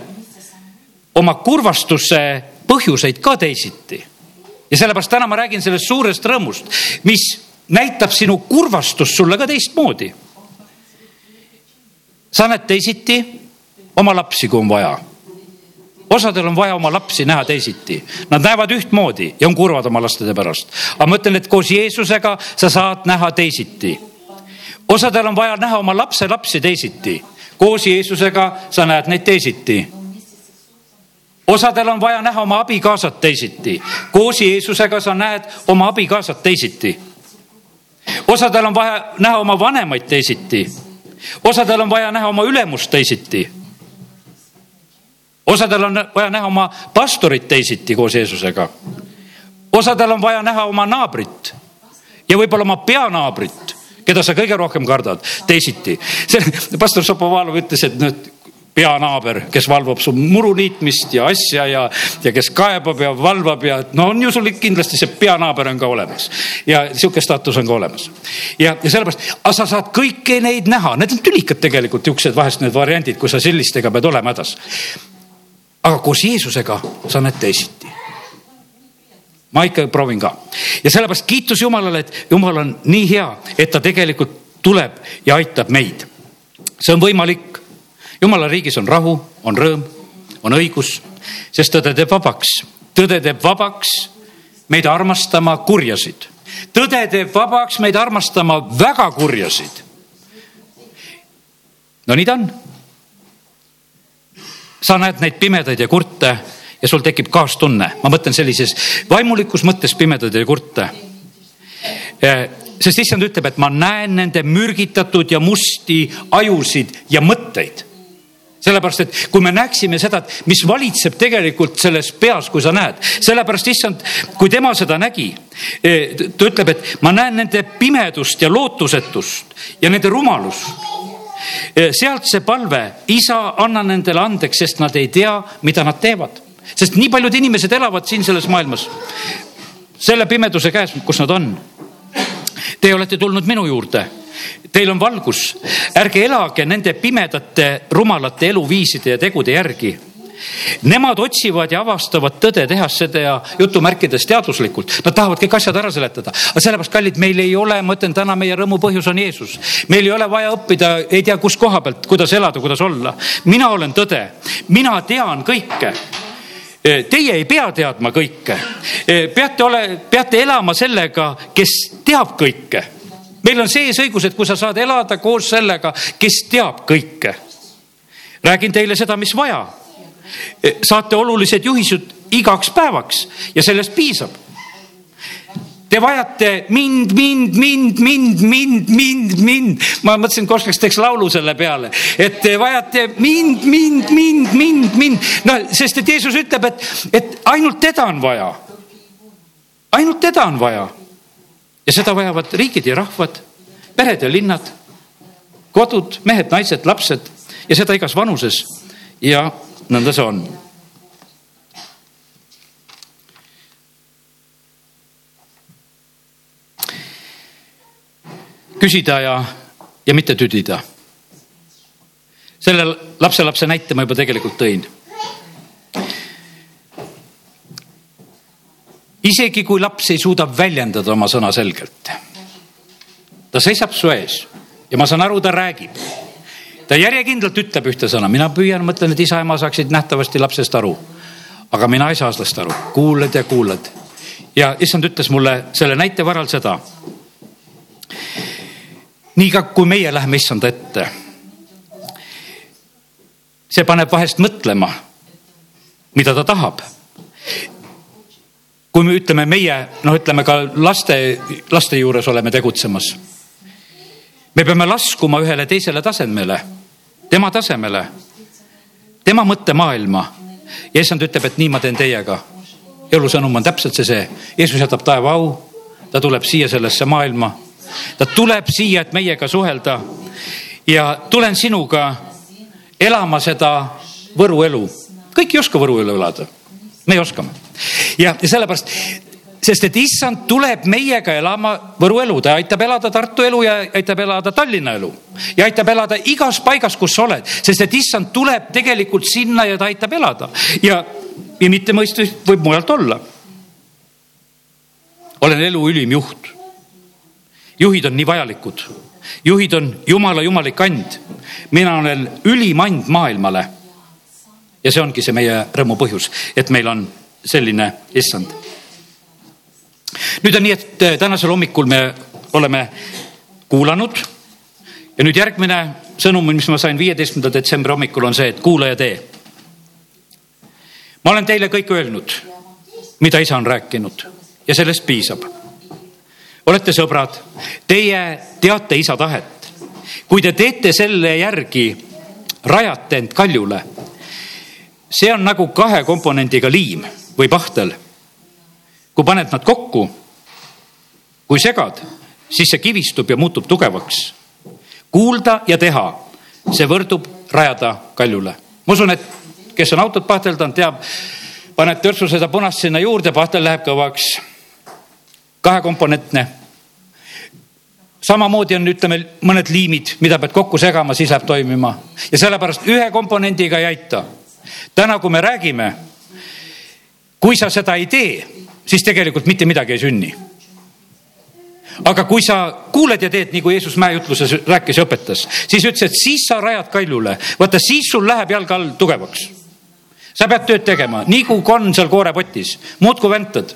oma kurvastuse põhjuseid ka teisiti. ja sellepärast täna ma räägin sellest suurest rõõmust, mis näitab sinu kurvastust sulle ka teistmoodi. sa näed teisiti oma lapsi, kui on vaja osadel on vaja oma lapsi näha teisiti, nad näevad ühtmoodi ja on kurvad oma lastede pärast. aga ma ütlen, et koos Jeesusega sa saad näha teisiti. Osadel on vaja näha oma lapselapsi teisiti, koos Jeesusega sa näed neid teisiti. osadel on vaja näha oma abikaasat teisiti, koos Jeesusega sa näed oma abikaasat teisiti. osadel on vaja näha oma vanemaid teisiti, osadel on vaja näha oma ülemust teisiti osadel on vaja näha oma pastorit teisiti koos Jeesusega. osadel on vaja näha oma naabrit ja võib-olla oma peanaabrit, keda sa kõige rohkem kardad, teisiti. see pastor Šapovalov ütles, et noh, peanaaber, kes valvab su muru niitmist ja asja ja, ja kes kaebab ja valvab ja no on ju sul kindlasti see peanaaber on ka olemas ja sihuke staatus on ka olemas. ja, ja sellepärast, aga sa saad kõiki neid näha, need on tülikad tegelikult siuksed vahest need variandid, kui sa sellistega pead olema hädas aga koos Jeesusega sa näed teisiti. Ma ikka proovin ka ja sellepärast kiitus Jumalale, et Jumal on nii hea, et ta tegelikult tuleb ja aitab meid. see on võimalik. Jumala riigis on rahu, on rõõm, on õigus, sest tõde teeb vabaks. tõde teeb vabaks meid armastama kurjasid. tõde teeb vabaks meid armastama väga kurjasid. no nii ta on sa näed neid pimedaid ja kurte ja sul tekib kaastunne, ma mõtlen sellises vaimulikus mõttes pimedaid ja kurte. sest issand ütleb, et ma näen nende mürgitatud ja musti ajusid ja mõtteid sellepärast, et kui me näeksime seda, et mis valitseb tegelikult selles peas, kui sa näed, sellepärast issand, kui tema seda nägi, ta ütleb, et ma näen nende pimedust ja lootusetust ja nende rumalust sealt see palve, isa, anna nendele andeks, sest nad ei tea, mida nad teevad. Sest nii paljud inimesed elavad siin selles maailmas selle pimeduse käes, kus nad on. Te olete tulnud minu juurde. Teil on valgus, ärge elage nende pimedate, rumalate eluviiside ja tegude järgi Nemad otsivad ja avastavad tõde, tehas seda ja jutumärkides teaduslikult. Nad tahavad kõik asjad ära seletada, aga sellepärast, kallid, meil ei ole, ma ütlen täna, meie rõõmu põhjus on Jeesus. meil ei ole vaja õppida, ei tea, kus koha pealt, kuidas elada, kuidas olla. mina olen tõde, mina tean kõike Teie ei pea teadma kõike. peate ole, peate elama sellega, kes teab kõike. meil on sees õigus, et kui sa saad elada koos sellega, kes teab kõike. räägin teile seda, mis vaja saate olulised juhised igaks päevaks ja sellest piisab. Te vajate mind, mind, mind, mind, mind, mind, mind. ma mõtlesin, et oskaks teeks laulu selle peale, et te vajate mind, mind, mind, mind, mind. no sest, et Jeesus ütleb, et, et ainult teda on vaja. ainult teda on vaja. ja seda vajavad riigid ja rahvad, pered ja linnad, kodud, mehed, naised, lapsed ja seda igas vanuses ja nõnda see on. Küsida ja, ja mitte tüdida. selle lapselapse näite ma juba tegelikult tõin. isegi kui laps ei suuda väljendada oma sõna selgelt, ta seisab su ees ja ma saan aru, ta räägib ta järjekindlalt ütleb ühte sõna, mina püüan, mõtlen, et isa-ema saaksid nähtavasti lapsest aru. aga mina ei saa sellest aru, kuulad ja kuulad. ja issand ütles mulle selle näite varal seda. Nii ka, kui meie läheme issanda ette. see paneb vahest mõtlema, mida ta tahab kui me ütleme meie, noh, ütleme ka laste, laste juures oleme tegutsemas me peame laskuma ühele teisele tasemele, tema tasemele, tema mõttemaailma. ja issand ütleb, et nii ma teen teiega. elusõnum on täpselt see, see, Jeesus jätab taeva au, ta tuleb siia sellesse maailma, ta tuleb siia, et meiega suhelda. Ja tulen sinuga elama seda Võru elu. kõik ei oska Võru elu elada, meie oskame ja, ja sellepärast sest et issand tuleb meiega elama Võru elu, ta aitab elada Tartu elu ja aitab elada Tallinna elu. Ja aitab elada igas paigas, kus sa oled, sest et issand tuleb tegelikult sinna ja ta aitab elada. Ja, ja mittemõistus võib mujalt olla. olen elu ülim juht. Juhid on nii vajalikud, juhid on jumala jumalik and. mina olen ülim and maailmale. ja see ongi see meie rõõmu põhjus, et meil on selline issand nüüd on nii, et äh, tänasel hommikul me oleme kuulanud ja nüüd järgmine sõnum, mis ma sain viieteistkümnenda detsembri hommikul, on see, et kuula ja tee. ma olen teile kõik öelnud, mida isa on rääkinud ja sellest piisab. Olete sõbrad, teie teate isa tahet. kui te teete selle järgi, rajate end kaljule. see on nagu kahe komponendiga liim või pahtel kui paned nad kokku, kui segad, siis see kivistub ja muutub tugevaks. kuulda ja teha, see võrdub rajada kaljule. ma usun, et kes on autot pahteldanud, teab, paned törtsu seda punast sinna juurde, pahtel läheb kõvaks. Kahekomponentne. samamoodi on, ütleme, mõned liimid, mida pead kokku segama, siis läheb toimima ja sellepärast ühe komponendiga ei aita. täna, kui me räägime, kui sa seda ei tee siis tegelikult mitte midagi ei sünni. aga kui sa kuuled ja teed, nagu Jeesus mäejutluses rääkis ja õpetas, siis ütles, et siis sa rajad kaljule, vaata siis sul läheb jalge all tugevaks. sa pead tööd tegema, nii kui konn seal koorepotis, muudkui väntad.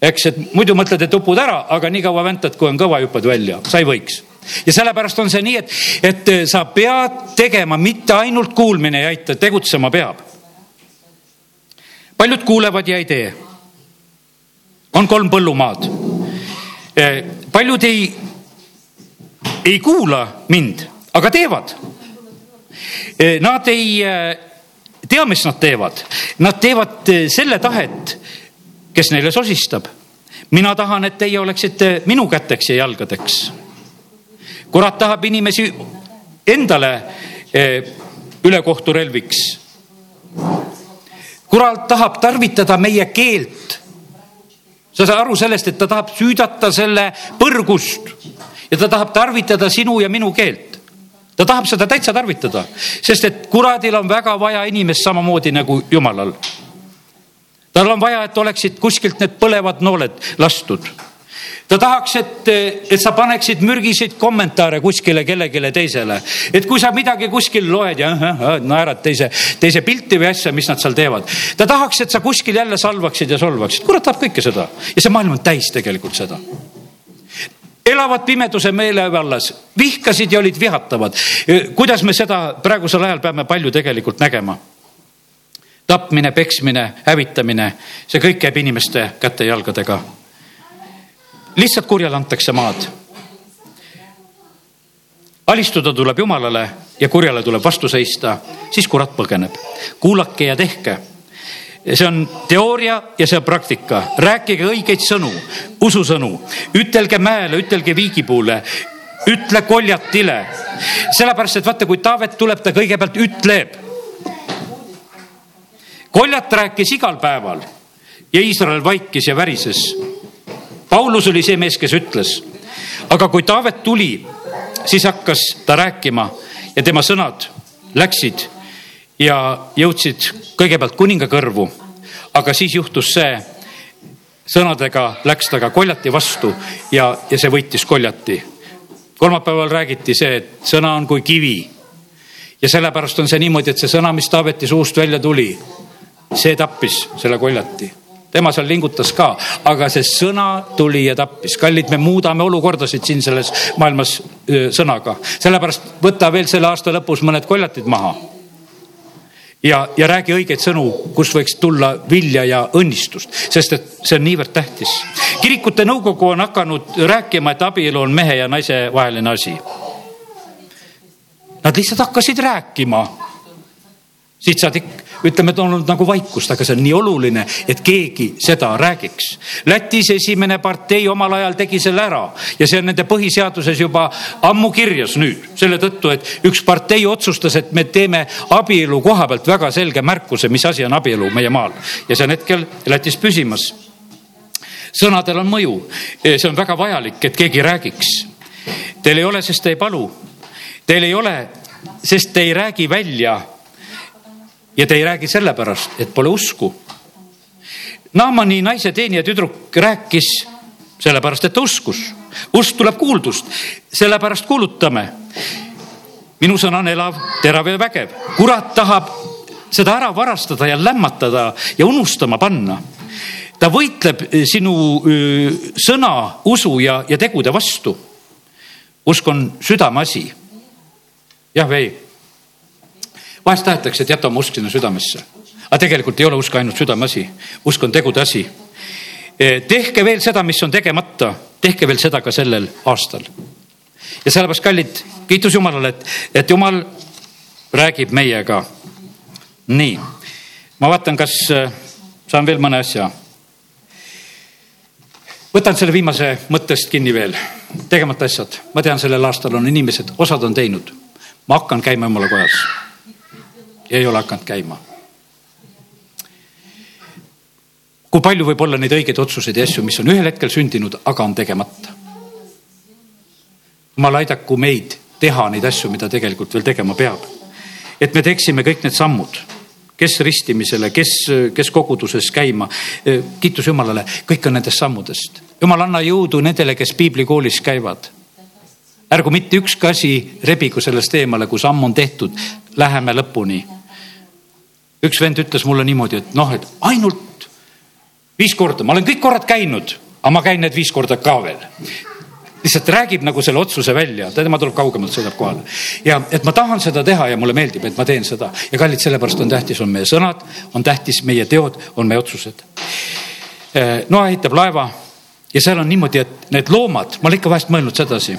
Eks, et muidu mõtled, et upud ära, aga nii kaua väntad, kui on kõva, hüppad välja, sa ei võiks ja sellepärast on see nii, et, et sa pead tegema, mitte ainult kuulmine ei aita, tegutsema peab. paljud kuulevad ja ei tee on kolm põllumaad. Eh, paljud ei, ei kuula mind, aga teevad. Eh, nad ei eh, tea, mis nad teevad, nad teevad selle tahet, kes neile sosistab. mina tahan, et teie oleksite minu käteks ja jalgadeks. kurat tahab inimesi endale ülekohturelviks. kurat tahab tarvitada meie keelt sa saad aru sellest, et ta tahab süüdata selle põrgust ja ta tahab tarvitada sinu ja minu keelt. ta tahab seda täitsa tarvitada, sest et kuradil on väga vaja inimest samamoodi nagu jumalal. Tal on vaja, et oleksid kuskilt need põlevad nooled lastud ta tahaks, et, et sa paneksid mürgiseid kommentaare kuskile kellelegi teisele, et kui sa midagi kuskil loed ja naerad teise, teise pilti või asja, mis nad seal teevad. ta tahaks, et sa kuskil jälle salvaksid ja solvaksid, kurat tahab kõike seda ja see maailm on täis tegelikult seda elavad pimeduse meelevallas, vihkasid ja olid vihatavad. kuidas me seda praegusel ajal peame palju tegelikult nägema? Tapmine, peksmine, hävitamine, see kõik käib inimeste käte-jalgadega lihtsalt kurjale antakse maad. alistuda tuleb Jumalale ja kurjale tuleb vastu seista, siis kurat põgeneb. kuulake ja tehke. see on teooria ja see on praktika, rääkige õigeid sõnu, ususõnu, ütelge mäele, ütelge viigipuule, ütle koljatile. sellepärast, et vaata, kui Taavet tuleb, ta kõigepealt ütleb. Koljat rääkis igal päeval ja Iisrael vaikis ja värises Paulus oli see mees, kes ütles, aga kui Taavet tuli, siis hakkas ta rääkima ja tema sõnad läksid ja jõudsid kõigepealt kuninga kõrvu. aga siis juhtus see, sõnadega läks ta ka koljati vastu ja, ja see võitis koljati. kolmapäeval räägiti see, et sõna on kui kivi. ja sellepärast on see niimoodi, et see sõna, mis Taaveti suust välja tuli, see tappis selle koljati tema seal lingutas ka, aga see sõna tuli ja tappis. kallid, me muudame olukordasid siin selles maailmas sõnaga, sellepärast võta veel selle aasta lõpus mõned koljatid maha. ja, ja räägi õigeid sõnu, kust võiks tulla vilja ja õnnistust, sest et see on niivõrd tähtis. kirikute nõukogu on hakanud rääkima, et abielu on mehe ja naise vaheline asi. Nad lihtsalt hakkasid rääkima siit saadik ütleme, et on olnud nagu vaikust, aga see on nii oluline, et keegi seda räägiks. Lätis esimene partei omal ajal tegi selle ära ja see on nende põhiseaduses juba ammu kirjas nüüd selle tõttu, et üks partei otsustas, et me teeme abielu koha pealt väga selge märkuse, mis asi on abielu meie maal ja see on hetkel Lätis püsimas sõnadel on mõju, see on väga vajalik, et keegi räägiks. Teil ei ole, sest te ei palu. Teil ei ole, sest te ei räägi välja. Ja te ei räägi sellepärast, et pole usku. Naamani naise teenija tüdruk rääkis sellepärast, et ta uskus. usk tuleb kuuldust, sellepärast kuulutame. minu sõna on elav, terav ja vägev. kurat tahab seda ära varastada ja lämmatada ja unustama panna ta võitleb sinu sõna, usu ja, ja tegude vastu. usk on südameasi. jah või ei? Vahest tahetakse, et jäta oma usk sinna südamesse, aga tegelikult ei ole usk ainult südameasi, usk on tegude asi. Eh, tehke veel seda, mis on tegemata, tehke veel seda ka sellel aastal. ja sellepärast, kallid, kiitus Jumalale, et, et Jumal räägib meiega. nii, ma vaatan, kas eh, saan veel mõne asja võtan selle viimase mõttest kinni veel, tegemata asjad, ma tean, sellel aastal on inimesed, osad on teinud, ma hakkan käima jumala kojas. Ei ole hakanud käima. kui palju võib olla neid õigeid otsuseid ja asju, mis on ühel hetkel sündinud, aga on tegemata. jumal aidaku meid teha neid asju, mida tegelikult veel tegema peab. et me teeksime kõik need sammud kes ristimisele, kes, kes koguduses käima. kiitus Jumalale, kõik on nendest sammudest. Jumal, anna jõudu nendele, kes piiblikoolis käivad. ärgu mitte ükski asi rebigu sellest eemale, kui samm on tehtud, läheme lõpuni. Üks vend ütles mulle niimoodi, et noh, et ainult viis korda, ma olen kõik korrad käinud, aga ma käin need viis korda ka veel lihtsalt räägib nagu selle otsuse välja, tema tuleb kaugemalt, sõidab kohale. ja et ma tahan seda teha ja mulle meeldib, et ma teen seda ja kallid, sellepärast on tähtis, on meie sõnad, on tähtis meie teod, on meie otsused. Eh, Noa ehitab laeva ja seal on niimoodi, et need loomad, ma olen ikka vahest mõelnud sedasi.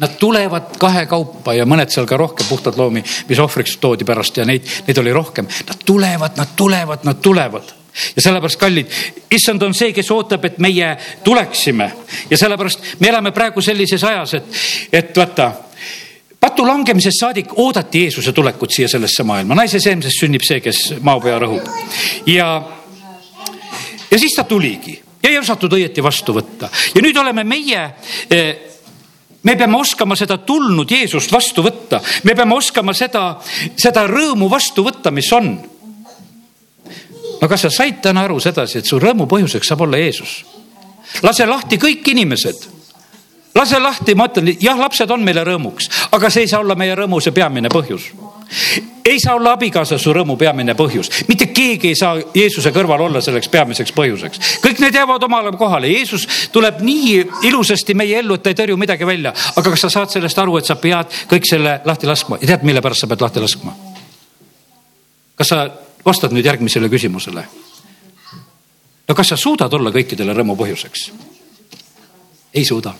Nad tulevad kahekaupa ja mõned seal ka rohkem puhtad loomi, mis ohvriks toodi pärast ja neid, neid oli rohkem. Nad tulevad, nad tulevad, nad tulevad. Ja sellepärast, kallid, issand on see, kes ootab, et meie tuleksime. Ja sellepärast me elame praegu sellises ajas, et, et vaata patu langemisest saadik oodati Jeesuse tulekut siia sellesse maailma, naise seemsest sünnib see, kes maopea rõhub. ja, ja siis ta tuligi. Ja ei osatud õieti vastu võtta. Ja nüüd oleme meie eh, me peame oskama seda tulnud Jeesust vastu võtta, me peame oskama seda, seda rõõmu vastu võtta, mis on no kas sa said täna aru sedasi, et su rõõmu põhjuseks saab olla Jeesus? lase lahti kõik inimesed. lase lahti, ma ütlen, jah, lapsed on meile rõõmuks, aga see ei saa olla meie rõõmu see peamine põhjus. Ei saa olla abikaasa su rõõmu peamine põhjus, mitte keegi ei saa Jeesuse kõrval olla selleks peamiseks põhjuseks. kõik need jäävad omale kohale, Jeesus tuleb nii ilusasti meie ellu, et ta ei tõrju midagi välja, aga kas sa saad sellest aru, et sa pead kõik selle lahti laskma ja tead, mille pärast sa pead lahti laskma? kas sa vastad nüüd järgmisele küsimusele. no kas sa suudad olla kõikidele rõõmu põhjuseks? ei suuda.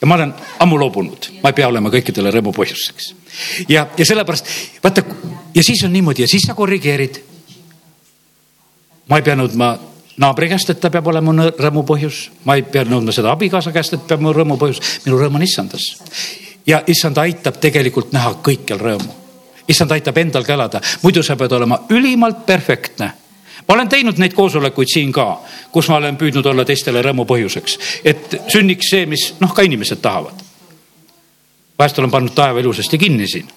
Ja ma olen ammu loobunud, ma ei pea olema kõikidele rõõmu põhjuseks. ja, ja sellepärast vaata ja siis on niimoodi ja siis sa korrigeerid. ma ei pea nõudma naabri käest, et ta peab olema rõõmu põhjus, ma ei pea nõudma seda abikaasa käest, et peab olema rõõmu põhjus, minu rõõm on issandas. ja issand aitab tegelikult näha kõikjal rõõmu issand aitab endal ka elada, muidu sa pead olema ülimalt perfektne ma olen teinud neid koosolekuid siin ka, kus ma olen püüdnud olla teistele rõõmu põhjuseks, et sünniks see, mis noh, ka inimesed tahavad. vahest olen pannud taeva ilusasti kinni siin.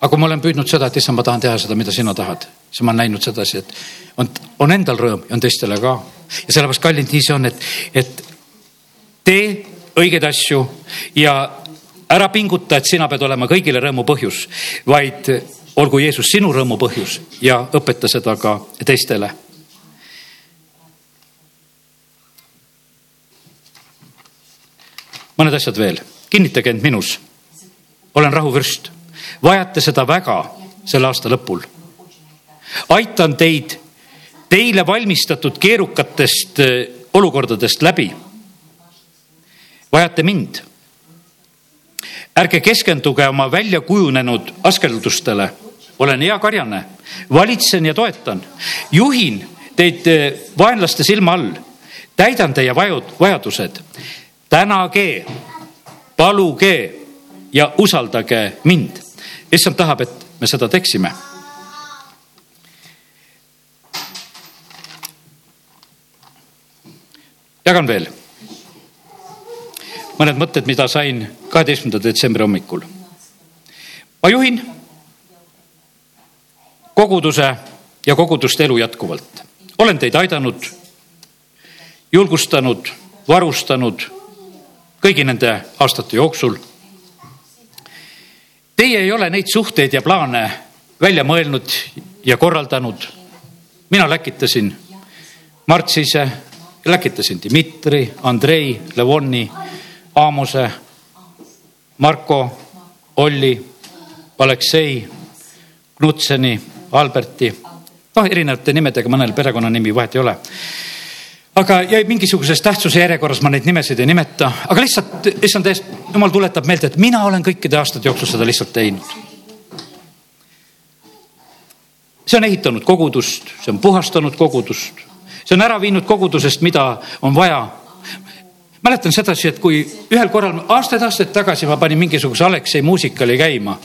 aga kui ma olen püüdnud seda, et issand, ma tahan teha seda, mida sina tahad, siis ma olen näinud sedasi, et on, on endal rõõm ja on teistele ka. ja sellepärast, kallid, nii see on, et, et tee õigeid asju ja ära pinguta, et sina pead olema kõigile rõõmu põhjus, vaid olgu Jeesus sinu rõõmu põhjus ja õpeta seda ka teistele. mõned asjad veel, kinnitage end minus. olen rahuvürst, vajate seda väga selle aasta lõpul. aitan teid teile valmistatud keerukatest eh, olukordadest läbi. vajate mind ärge keskenduge oma välja kujunenud askeldustele olen hea karjane, valitsen ja toetan, juhin teid eh, vaenlaste silma all, täidan teie vajud, vajadused. tänage, paluge ja usaldage mind. issand tahab, et me seda teeksime jagan veel mõned mõtted, mida sain kaheteistkümnenda detsembri hommikul. ma juhin koguduse ja koguduste elu jätkuvalt. olen teid aidanud, julgustanud, varustanud kõigi nende aastate jooksul. Teie ei ole neid suhteid ja plaane välja mõelnud ja korraldanud. mina läkitasin Mart Sise, läkitasin Dmitri, Andrei, Levoni, Aamuse, Marko, Olli, Aleksei, Knutseni, Alberti, noh, erinevate nimedega, mõnel perekonnanimi vahet ei ole. aga, ja mingisuguses tähtsuse järjekorras ma neid nimesid ei nimeta, aga lihtsalt, issand eest, jumal tuletab meelde, et mina olen kõikide aastate jooksul seda lihtsalt teinud. see on ehitanud kogudust, see on puhastanud kogudust, see on ära viinud kogudusest, mida on vaja mäletan sedasi, et kui ühel korral aastaid-aastaid tagasi ma panin mingisuguse Aleksei muusikali käima,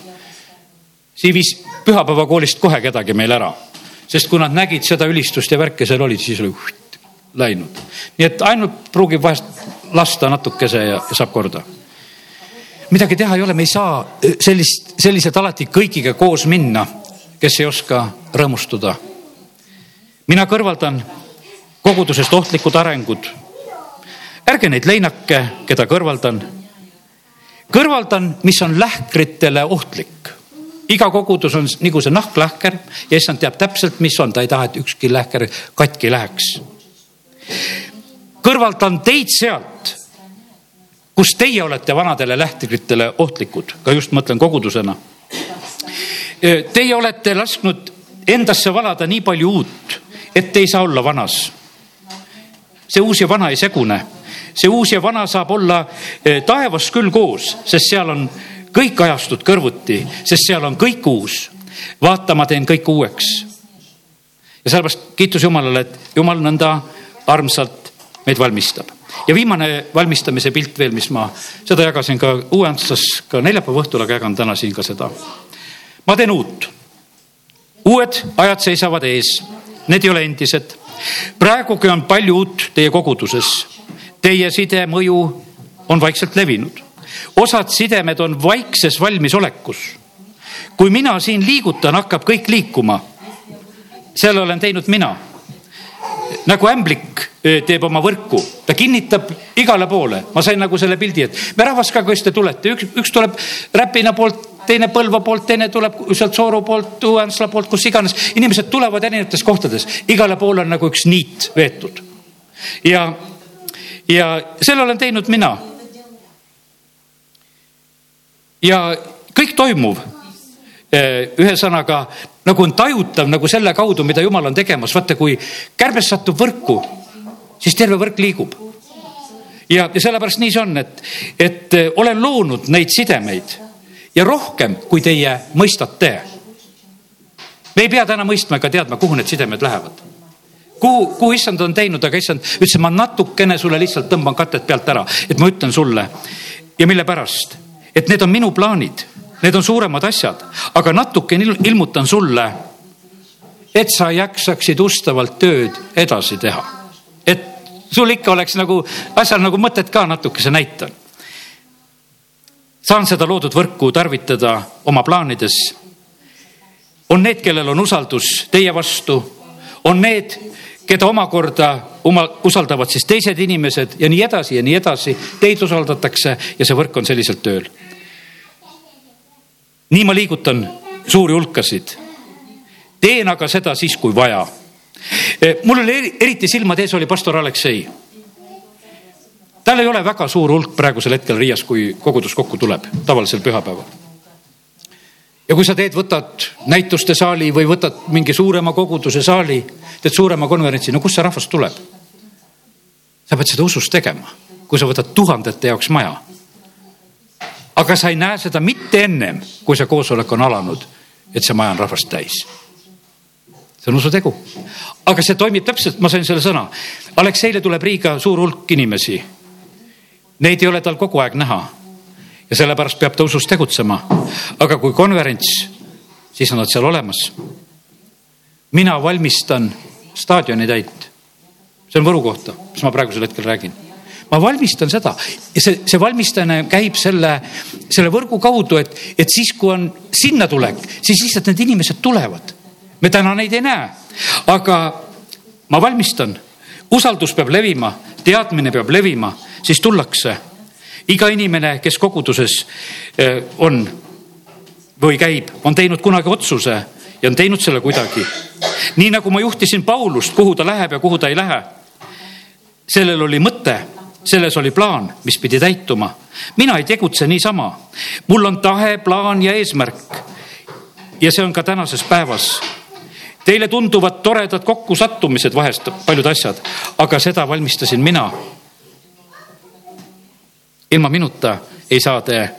siis viis pühapäevakoolist kohe kedagi meil ära, sest kui nad nägid seda ülistust ja värke seal olid, siis oli uht, läinud. nii et ainult pruugib vahest lasta natukese ja, ja saab korda. midagi teha ei ole, me ei saa sellist, sellised alati kõigiga koos minna, kes ei oska rõõmustada. mina kõrvaldan kogudusest ohtlikud arengud ärge neid leinake, keda kõrvaldan. kõrvaldan, mis on lähkritele ohtlik. Iga kogudus on nagu see nahklähker ja issand teab täpselt, mis on, ta ei taha, et ükski lähker katki läheks. kõrvaldan teid sealt, kus teie olete vanadele lähkritele ohtlikud, ka just mõtlen kogudusena. Teie olete lasknud endasse valada nii palju uut, et ei saa olla vanas. see uus ja vana ei segune see uus ja vana saab olla eh, taevas küll koos, sest seal on kõik ajastud kõrvuti, sest seal on kõik uus. vaata, ma teen kõik uueks. ja sellepärast kiitus Jumalale, et Jumal nõnda armsalt meid valmistab. ja viimane valmistamise pilt veel, mis ma, seda jagasin ka uuendustes ka neljapäeva õhtul, aga jagan täna siin ka seda. ma teen uut. uued ajad seisavad ees, need ei ole endised. praegugi on palju uut teie koguduses Teie sidemõju on vaikselt levinud. Osad sidemed on vaikses valmisolekus. kui mina siin liigutan, hakkab kõik liikuma. selle olen teinud mina. nagu ämblik teeb oma võrku, ta kinnitab igale poole. ma sain nagu selle pildi, et me rahvaskaga, kes te tulete, üks, üks tuleb Räpina poolt teine Põlva poolt, teine tuleb sealt Sooru poolt, Uuensla poolt, kus iganes. inimesed tulevad erinevates kohtades, igale poole on nagu üks niit veetud. ja ja selle olen teinud mina. Ja kõik toimuv eh, ühesõnaga nagu on tajutav nagu selle kaudu, mida jumal on tegemas, vaata, kui kärbes satub võrku, siis terve võrk liigub. ja, ja sellepärast nii see on, et, et eh, olen loonud neid sidemeid ja rohkem, kui teie mõistate. me ei pea täna mõistma ega teadma, kuhu need sidemed lähevad kuhu, kuhu issand on teinud, aga issand ütles, ma natukene sulle lihtsalt tõmban katet pealt ära, et ma ütlen sulle. ja mille pärast? Et need on minu plaanid, need on suuremad asjad, aga natuke ilmutan sulle, et sa jaksaksid ustavalt tööd edasi teha. et sul ikka oleks nagu asjal nagu mõtet ka natukese näitan. saan seda loodud võrku tarvitada oma plaanides. on need, kellel on usaldus teie vastu, on need, keda omakorda oma, usaldavad siis teised inimesed ja nii edasi ja nii edasi. Teid usaldatakse ja see võrk on selliselt tööl. Nii ma liigutan suuri hulkasid. teen aga seda siis, kui vaja. E, mul oli eriti silmade ees oli pastor Aleksei. tal ei ole väga suur hulk praegusel hetkel Riias, kui kogudus kokku tuleb, tavalisel pühapäeval ja kui sa teed, võtad näituste saali või võtad mingi suurema koguduse saali, teed suurema konverentsi, no kust see rahvas tuleb? sa pead seda usus tegema, kui sa võtad tuhandete jaoks maja. Aga sa ei näe seda mitte ennem, kui see koosolek on alanud, et see maja on rahvast täis. see on usutegu, aga see toimib täpselt, ma sain selle sõna. Alekseile tuleb Riiga suur hulk inimesi. Neid ei ole tal kogu aeg näha ja sellepärast peab ta usus tegutsema. aga kui konverents, siis on nad seal olemas. mina valmistan staadioni täit. see on Võru kohta, mis ma praegusel hetkel räägin ma valmistan seda ja see, see valmistamine käib selle, selle võrgu kaudu, et, et siis, kui on sinna tulek, siis lihtsalt need inimesed tulevad. me täna neid ei näe, aga ma valmistan, usaldus peab levima, teadmine peab levima, siis tullakse iga inimene, kes koguduses eh, on või käib, on teinud kunagi otsuse ja on teinud selle kuidagi. nii nagu ma juhtisin Paulust, kuhu ta läheb ja kuhu ta ei lähe. sellel oli mõte, selles oli plaan, mis pidi täituma. mina ei tegutse niisama. mul on tahe, plaan ja eesmärk. ja see on ka tänases päevas. Teile tunduvad toredad kokkusattumised vahest, paljud asjad, aga seda valmistasin mina ilma minuta ei saa te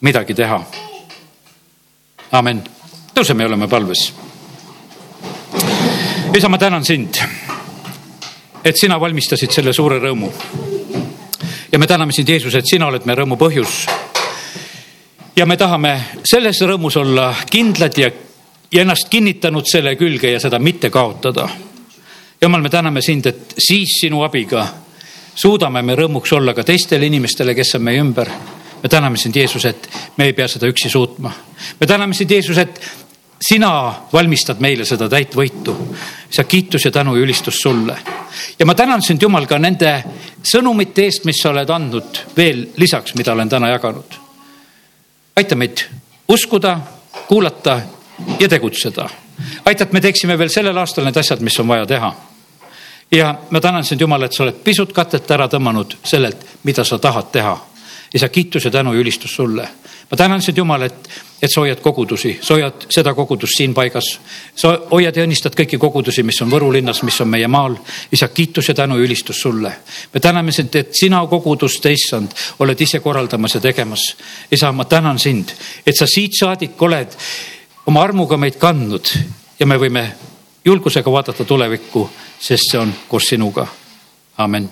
midagi teha. amen. tõuseme ja oleme palves. isa, ma tänan sind, et sina valmistasid selle suure rõõmu. Ja me täname sind, Jeesus, et sina oled meie rõõmu põhjus. ja me tahame selles rõõmus olla kindlad ja, ja ennast kinnitanud selle külge ja seda mitte kaotada. jumal, me täname sind, et siis sinu abiga suudame me rõõmuks olla ka teistele inimestele, kes on meie ümber. me täname sind, Jeesus, et me ei pea seda üksi suutma. me täname sind, Jeesus, et sina valmistad meile seda täit võitu. sa kiitus ja tänu ja ülistus sulle. ja ma tänan sind, Jumal, ka nende sõnumite eest, mis sa oled andnud veel lisaks, mida olen täna jaganud. aita meid uskuda, kuulata ja tegutseda. aita, et me teeksime veel sellel aastal need asjad, mis on vaja teha ja ma tänan sind, Jumal, et sa oled pisut katet ära tõmmanud sellelt, mida sa tahad teha. isa, kiitus ja tänu ja ülistus sulle. Ma tänan sind, Jumal, et, et sa hoiad kogudusi, sa hoiad seda kogudust siin paigas. sa hoiad ja õnnistad kõiki kogudusi, mis on Võru linnas, mis on meie maal. isa, kiitus ja tänu ja ülistus sulle. me täname sind, et sina kogudust, issand, oled ise korraldamas ja tegemas. isa, ma tänan sind, et sa siit saadik oled oma armuga meid kandnud ja me võime julgusega vaadata tulevikku, sest see on koos sinuga. amin